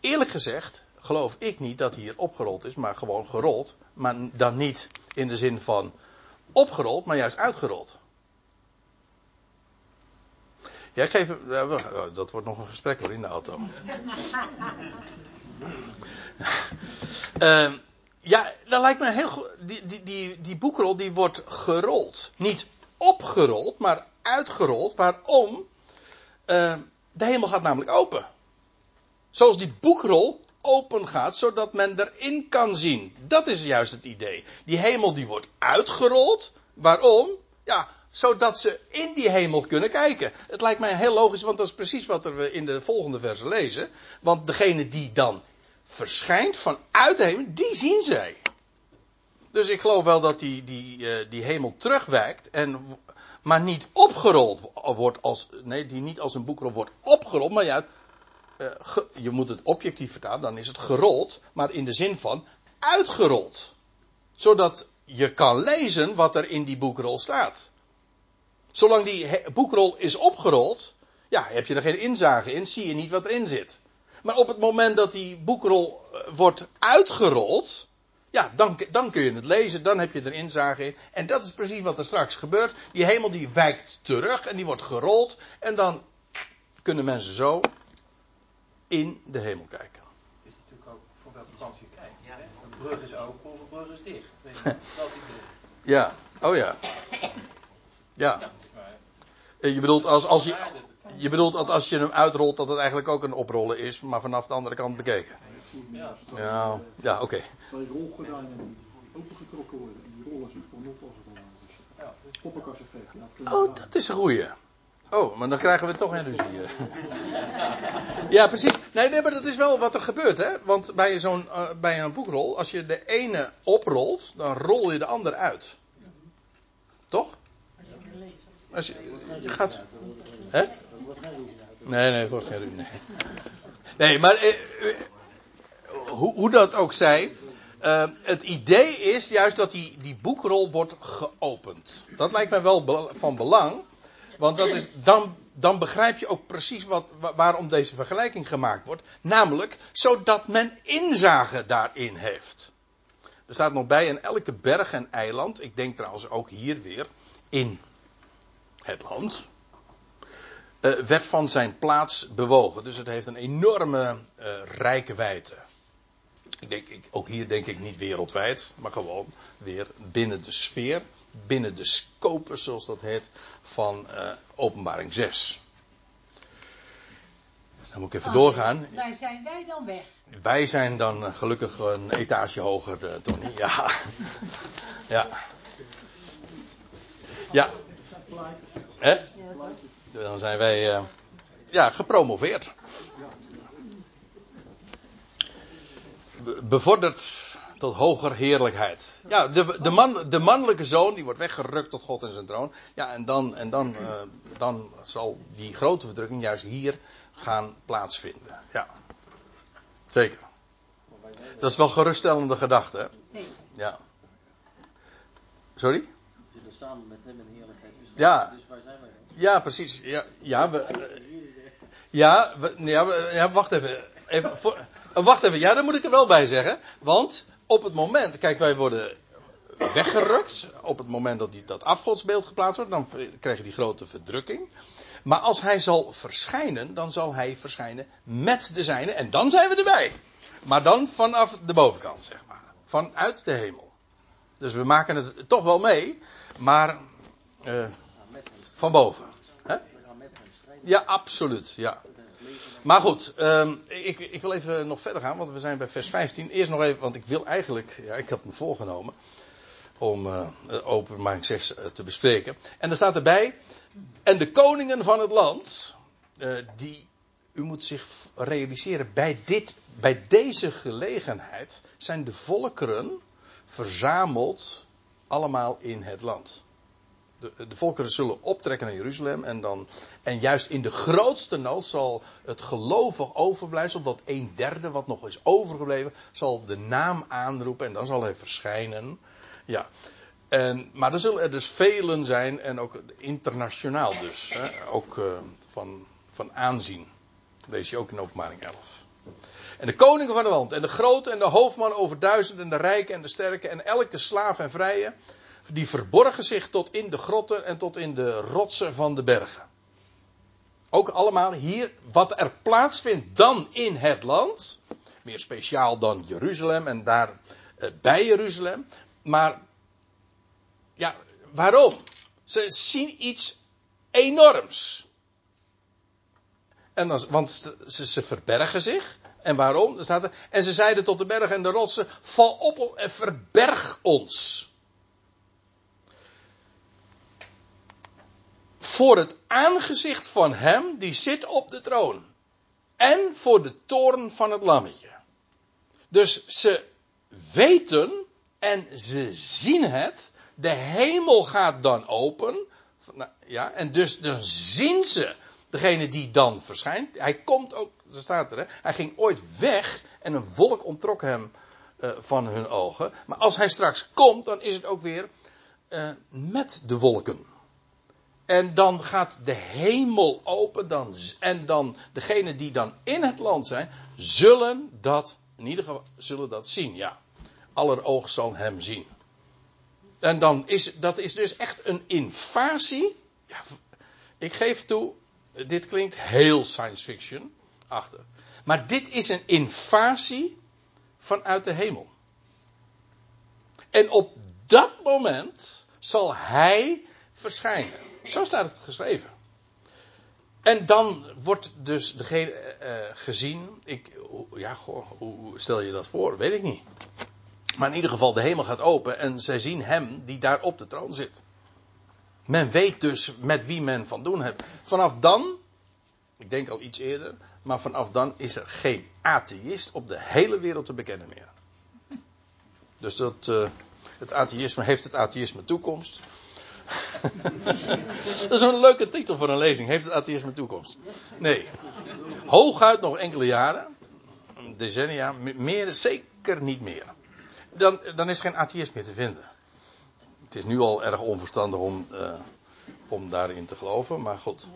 Eerlijk gezegd geloof ik niet dat hier opgerold is, maar gewoon gerold. Maar dan niet in de zin van opgerold, maar juist uitgerold. Ja, ik geef. Dat wordt nog een gesprek hoor in de auto. uh, ja, dat lijkt me heel goed. Die, die, die, die boekrol die wordt gerold. Niet opgerold, maar uitgerold. Waarom? Uh, de hemel gaat namelijk open. Zoals die boekrol open gaat, zodat men erin kan zien. Dat is juist het idee. Die hemel die wordt uitgerold. Waarom? Ja, zodat ze in die hemel kunnen kijken. Het lijkt mij heel logisch, want dat is precies wat we in de volgende verse lezen. Want degene die dan verschijnt vanuit de hemel, die zien zij. Dus ik geloof wel dat die, die, uh, die hemel terugwijkt. En, maar niet opgerold wordt als. Nee, die niet als een boekrol wordt opgerold, maar juist uh, je moet het objectief vertalen, dan is het gerold, maar in de zin van uitgerold. Zodat je kan lezen wat er in die boekrol staat. Zolang die boekrol is opgerold, ja, heb je er geen inzage in, zie je niet wat erin zit. Maar op het moment dat die boekrol eh, wordt uitgerold, ja, dan, dan kun je het lezen, dan heb je er inzage in. En dat is precies wat er straks gebeurt. Die hemel die wijkt terug en die wordt gerold. En dan kunnen mensen zo in de hemel kijken. Het is natuurlijk ook voor welke kant je kijkt. Ja. Een brug is open of een brug is dicht. Dat ja, oh ja. Ja. Eh, je bedoelt als, als je, je bedoelt dat als je hem uitrolt dat het eigenlijk ook een oprollen is, maar vanaf de andere kant bekeken. Ja, ja, ja oké. Okay. Zal je rolgordijnen opengetrokken worden en die rollen zich dan op als het ware. Dus poppenkast-effect. Ja, oh, dat is een goeie. Oh, maar dan krijgen we toch een ruzie. ja, precies. Nee, maar dat is wel wat er gebeurt, hè? Want bij zo'n uh, bij een boekrol, als je de ene oprolt, dan rol je de ander uit. Toch? Als je, je gaat. Hè? Nee, nee, het wordt geen ruzie. Nee, maar eh, eh, hoe, hoe, dat ook zij. Het idee is juist dat die, die boekrol wordt geopend. Dat lijkt mij wel van belang. Want dat is, dan, dan begrijp je ook precies wat, waarom deze vergelijking gemaakt wordt. Namelijk, zodat men inzage daarin heeft. Er staat nog bij in elke berg en eiland, ik denk trouwens ook hier weer, in het land, uh, werd van zijn plaats bewogen. Dus het heeft een enorme uh, rijkwijde. Ik denk, ik, ook hier denk ik niet wereldwijd, maar gewoon weer binnen de sfeer, binnen de scopus, zoals dat heet, van uh, Openbaring 6. Dan moet ik even doorgaan. Waar zijn wij dan weg? Wij zijn dan gelukkig een etage hoger, de, Tony. Ja. ja. Ja. Hè? Dan zijn wij uh, ja, gepromoveerd. Bevorderd tot hoger heerlijkheid. Ja, de, de, man, de mannelijke zoon die wordt weggerukt tot God en zijn troon. Ja, en dan, en dan, uh, dan zal die grote verdrukking juist hier gaan plaatsvinden. Ja, zeker. Dat is wel geruststellende gedachte. Hè? Ja. Sorry? We samen met hem in heerlijkheid. Dus, ja. dus waar zijn wij Ja, precies. Ja, ja, we, ja, we, ja, we, ja, wacht even. even voor, wacht even. Ja, daar moet ik er wel bij zeggen. Want op het moment, kijk, wij worden weggerukt. Op het moment dat die, dat afgodsbeeld geplaatst wordt, dan krijg je die grote verdrukking. Maar als hij zal verschijnen, dan zal hij verschijnen met de zijne. En dan zijn we erbij. Maar dan vanaf de bovenkant, zeg maar. Vanuit de hemel. Dus we maken het toch wel mee, maar uh, van boven. Ja, absoluut. Ja. Maar goed, um, ik, ik, wil even nog verder gaan, want we zijn bij vers 15. Eerst nog even, want ik wil eigenlijk, ja, ik had me voorgenomen om uh, openbaring 6 uh, te bespreken. En er staat erbij, en de koningen van het land, uh, die, u moet zich realiseren, bij, dit, bij deze gelegenheid zijn de volkeren verzameld allemaal in het land. De, de, volkeren zullen optrekken naar Jeruzalem en dan, en juist in de grootste nood zal het gelovig overblijfsel, dat een derde wat nog is overgebleven, zal de naam aanroepen en dan zal hij verschijnen. Ja. En, maar er zullen er dus velen zijn en ook internationaal dus, hè, ook uh, van, van aanzien. Lees je ook in openbaring 11. En de koningen van het land, en de grote en de hoofdman over duizend, en de rijken en de sterke, en elke slaaf en vrije, die verborgen zich tot in de grotten en tot in de rotsen van de bergen. Ook allemaal hier, wat er plaatsvindt dan in het land, meer speciaal dan Jeruzalem en daar eh, bij Jeruzalem, maar ja, waarom? Ze zien iets enorms. En dan, want ze, ze verbergen zich. En waarom? Staat er, en ze zeiden tot de bergen en de rotsen: val op en verberg ons. Voor het aangezicht van hem die zit op de troon. En voor de toren van het lammetje. Dus ze weten en ze zien het. De hemel gaat dan open. Nou, ja, en dus dan zien ze degene die dan verschijnt. Hij komt ook, er staat er, hij ging ooit weg en een wolk ontrok hem uh, van hun ogen. Maar als hij straks komt, dan is het ook weer uh, met de wolken. En dan gaat de hemel open. Dan, en dan degenen die dan in het land zijn, zullen dat, in ieder geval, zullen dat zien. Ja, aller oog zal hem zien. En dan is, dat is dus echt een invasie. Ja, ik geef toe, dit klinkt heel science fiction achter. Maar dit is een invasie vanuit de hemel. En op dat moment zal hij verschijnen. Zo staat het geschreven. En dan wordt dus degene uh, gezien. Ik, ja, goh, hoe stel je dat voor? Weet ik niet. Maar in ieder geval, de hemel gaat open en zij zien hem die daar op de troon zit. Men weet dus met wie men van doen heeft. Vanaf dan, ik denk al iets eerder, maar vanaf dan is er geen atheïst op de hele wereld te bekennen meer. Dus dat, uh, het atheïsme heeft het atheïsme toekomst. dat is een leuke titel voor een lezing. Heeft het atheïsme toekomst? Nee. Hooguit nog enkele jaren. Decennia. Meer, zeker niet meer. Dan, dan is geen atheïsme meer te vinden. Het is nu al erg onverstandig om, uh, om daarin te geloven, maar goed.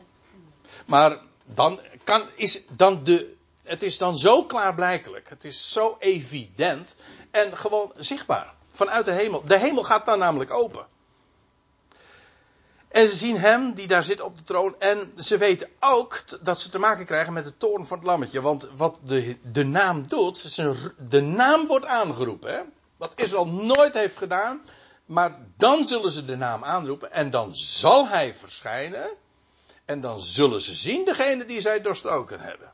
Maar dan kan, is dan de, het is dan zo klaarblijkelijk. Het is zo evident en gewoon zichtbaar. Vanuit de hemel. De hemel gaat dan namelijk open. En ze zien hem die daar zit op de troon. En ze weten ook dat ze te maken krijgen met de toorn van het lammetje. Want wat de, de naam doet, de naam wordt aangeroepen. Hè? Wat Israël nooit heeft gedaan. Maar dan zullen ze de naam aanroepen. En dan zal hij verschijnen. En dan zullen ze zien degene die zij doorstoken hebben.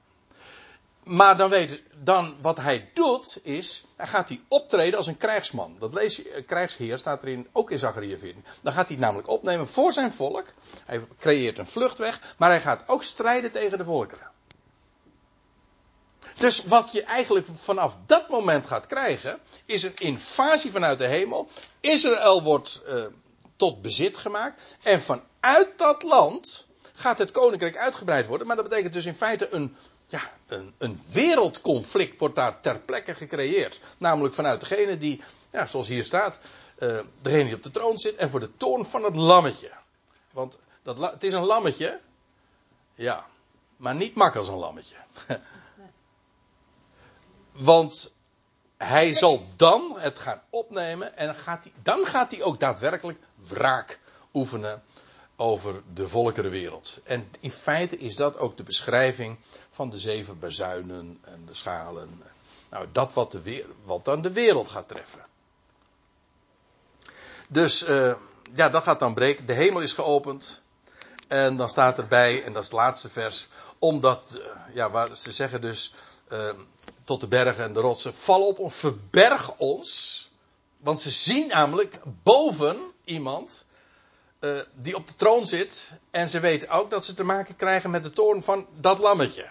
Maar dan weet dan wat hij doet is, hij gaat hij optreden als een krijgsman. Dat lees je, eh, krijgsheer staat erin, ook in Zachariah 14. Dan gaat hij namelijk opnemen voor zijn volk. Hij creëert een vluchtweg, maar hij gaat ook strijden tegen de volkeren. Dus wat je eigenlijk vanaf dat moment gaat krijgen, is een invasie vanuit de hemel. Israël wordt uh, tot bezit gemaakt. En vanuit dat land gaat het koninkrijk uitgebreid worden. Maar dat betekent dus in feite een ja, een, een, wereldconflict wordt daar ter plekke gecreëerd. Namelijk vanuit degene die, ja, zoals hier staat, uh, degene die op de troon zit en voor de toorn van het lammetje. Want dat, het is een lammetje, ja, maar niet mak als een lammetje. Want hij zal dan het gaan opnemen en gaat hij, dan gaat hij ook daadwerkelijk wraak oefenen over de volkerenwereld. En in feite is dat ook de beschrijving van de zeven bazuinen en de schalen. Nou, dat wat, de, wat dan de wereld gaat treffen. Dus uh, ja, dat gaat dan breken. De hemel is geopend. En dan staat erbij, en dat is het laatste vers, omdat, uh, ja, waar ze zeggen dus uh, tot de bergen en de rotsen, val op ons, verberg ons. Want ze zien namelijk boven iemand uh, die op de troon zit. En ze weten ook dat ze te maken krijgen met de toorn van dat lammetje.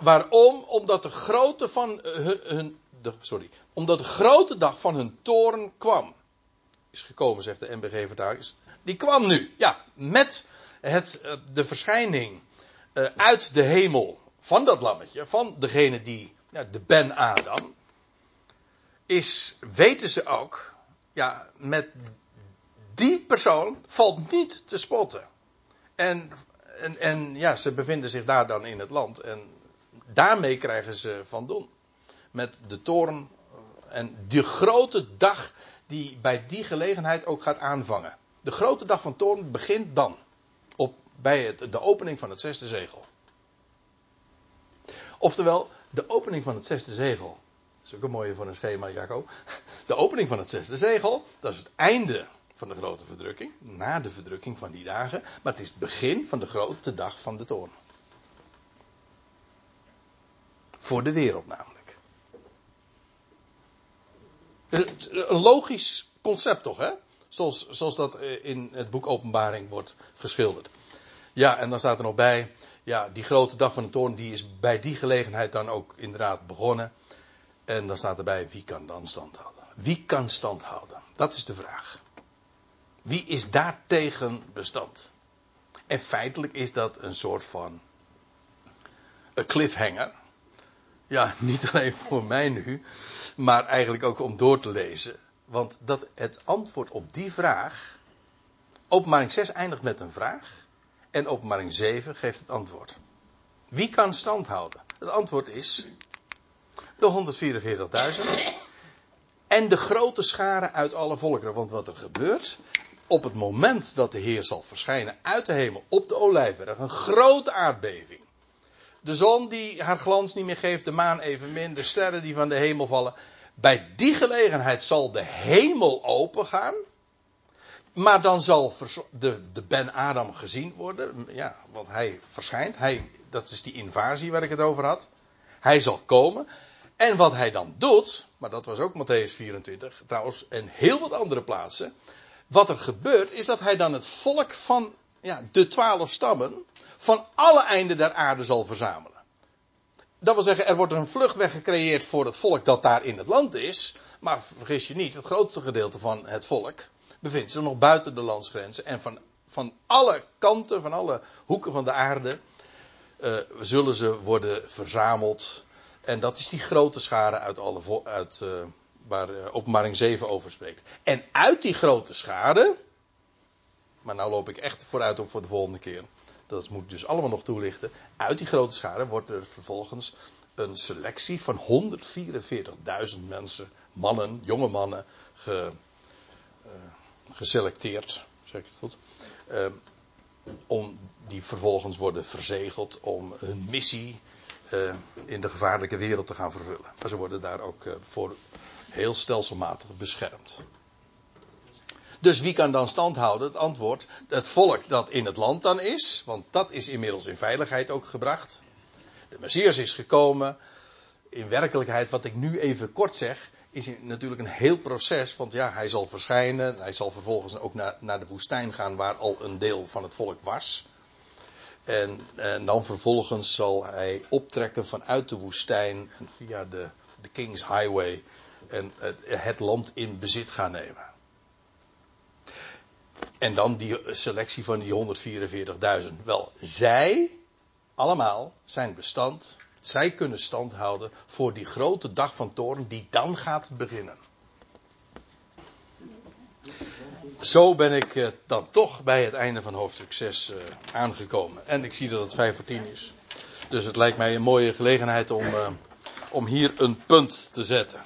Waarom? Omdat de grote van hun, hun de, sorry, omdat de grote dag van hun toorn kwam. Is gekomen, zegt de NBG vertaling. Die kwam nu, ja, met het, eh, de verschijning uit de hemel van dat lammetje, van degene die, ja, de Ben Adam, is, weten ze ook, ja, met die persoon valt niet te spotten. En, en, en ja, ze bevinden zich daar dan in het land. En daarmee krijgen ze van doen. Met de toorn en de grote dag die bij die gelegenheid ook gaat aanvangen. De grote dag van toorn begint dan. Op, bij de opening van het zesde zegel. Oftewel, de opening van het zesde zegel. Dat is ook een mooie voor een schema, Jacco. De opening van het zesde zegel, dat is het einde van de grote verdrukking, na de verdrukking van die dagen, maar het is het begin van de grote dag van de toorn. Voor de wereld namelijk. Een logisch concept toch, hè? Zoals, zoals dat eh, in het boek Openbaring wordt geschilderd. Ja, en dan staat er nog bij, ja, die grote dag van de toorn, die is bij die gelegenheid dan ook inderdaad begonnen. En dan staat erbij, wie kan dan stand houden? Wie kan stand houden? Dat is de vraag. Wie is daartegen bestand? En feitelijk is dat een soort van een cliffhanger. Ja, niet alleen voor mij nu, maar eigenlijk ook om door te lezen. Want dat het antwoord op die vraag Openbaring 6 eindigt met een vraag. En openbaring 7 geeft het antwoord. Wie kan stand houden? Het antwoord is de 144.000 en de grote scharen uit alle volkeren. Want wat er gebeurt, op het moment dat de Heer zal verschijnen uit de hemel op de olijfberg, een grote aardbeving. De zon die haar glans niet meer geeft, de maan evenmin, de sterren die van de hemel vallen. Bij die gelegenheid zal de hemel opengaan. Maar dan zal de, de Ben Adam gezien worden. Ja, want hij verschijnt. Hij, dat is die invasie waar ik het over had. Hij zal komen. En wat hij dan doet, maar dat was ook Matthäus 24 trouwens, en heel wat andere plaatsen. Wat er gebeurt is dat hij dan het volk van ja, de twaalf stammen van alle einden der aarde zal verzamelen. Dat wil zeggen, er wordt een vluchtweg gecreëerd voor het volk dat daar in het land is. Maar vergis je niet, het grootste gedeelte van het volk bevindt zich nog buiten de landsgrenzen. En van, van alle kanten, van alle hoeken van de aarde, uh, zullen ze worden verzameld en dat is die grote schare uit alle, uit, uh, waar uh, openbaring 7 over spreekt. En uit die grote schade, maar nou loop ik echt vooruit op voor de volgende keer. Dat moet ik dus allemaal nog toelichten. Uit die grote schade wordt er vervolgens een selectie van 144.000 mensen, mannen, jonge mannen, ge, uh, geselecteerd. Zeg ik het goed? om die vervolgens worden verzegeld om hun missie in de gevaarlijke wereld te gaan vervullen. Maar ze worden daar ook voor heel stelselmatig beschermd. Dus wie kan dan stand houden? Het antwoord, het volk dat in het land dan is, want dat is inmiddels in veiligheid ook gebracht. De Messias is gekomen. In werkelijkheid, wat ik nu even kort zeg, is natuurlijk een heel proces. Want ja, hij zal verschijnen. Hij zal vervolgens ook naar, naar de woestijn gaan waar al een deel van het volk was. En, dan vervolgens zal hij optrekken vanuit de woestijn en via de, de King's Highway en het, het land in bezit gaan nemen. En dan die selectie van die 144.000. Wel, zij allemaal zijn bestand. Zij kunnen stand houden voor die grote dag van toren die dan gaat beginnen. zo ben ik uh, dan toch bij het einde van hoofdstuk 6 uh, aangekomen. En ik zie dat het 5 voor 10 is. Dus het lijkt mij een mooie gelegenheid om, om hier een punt te zetten.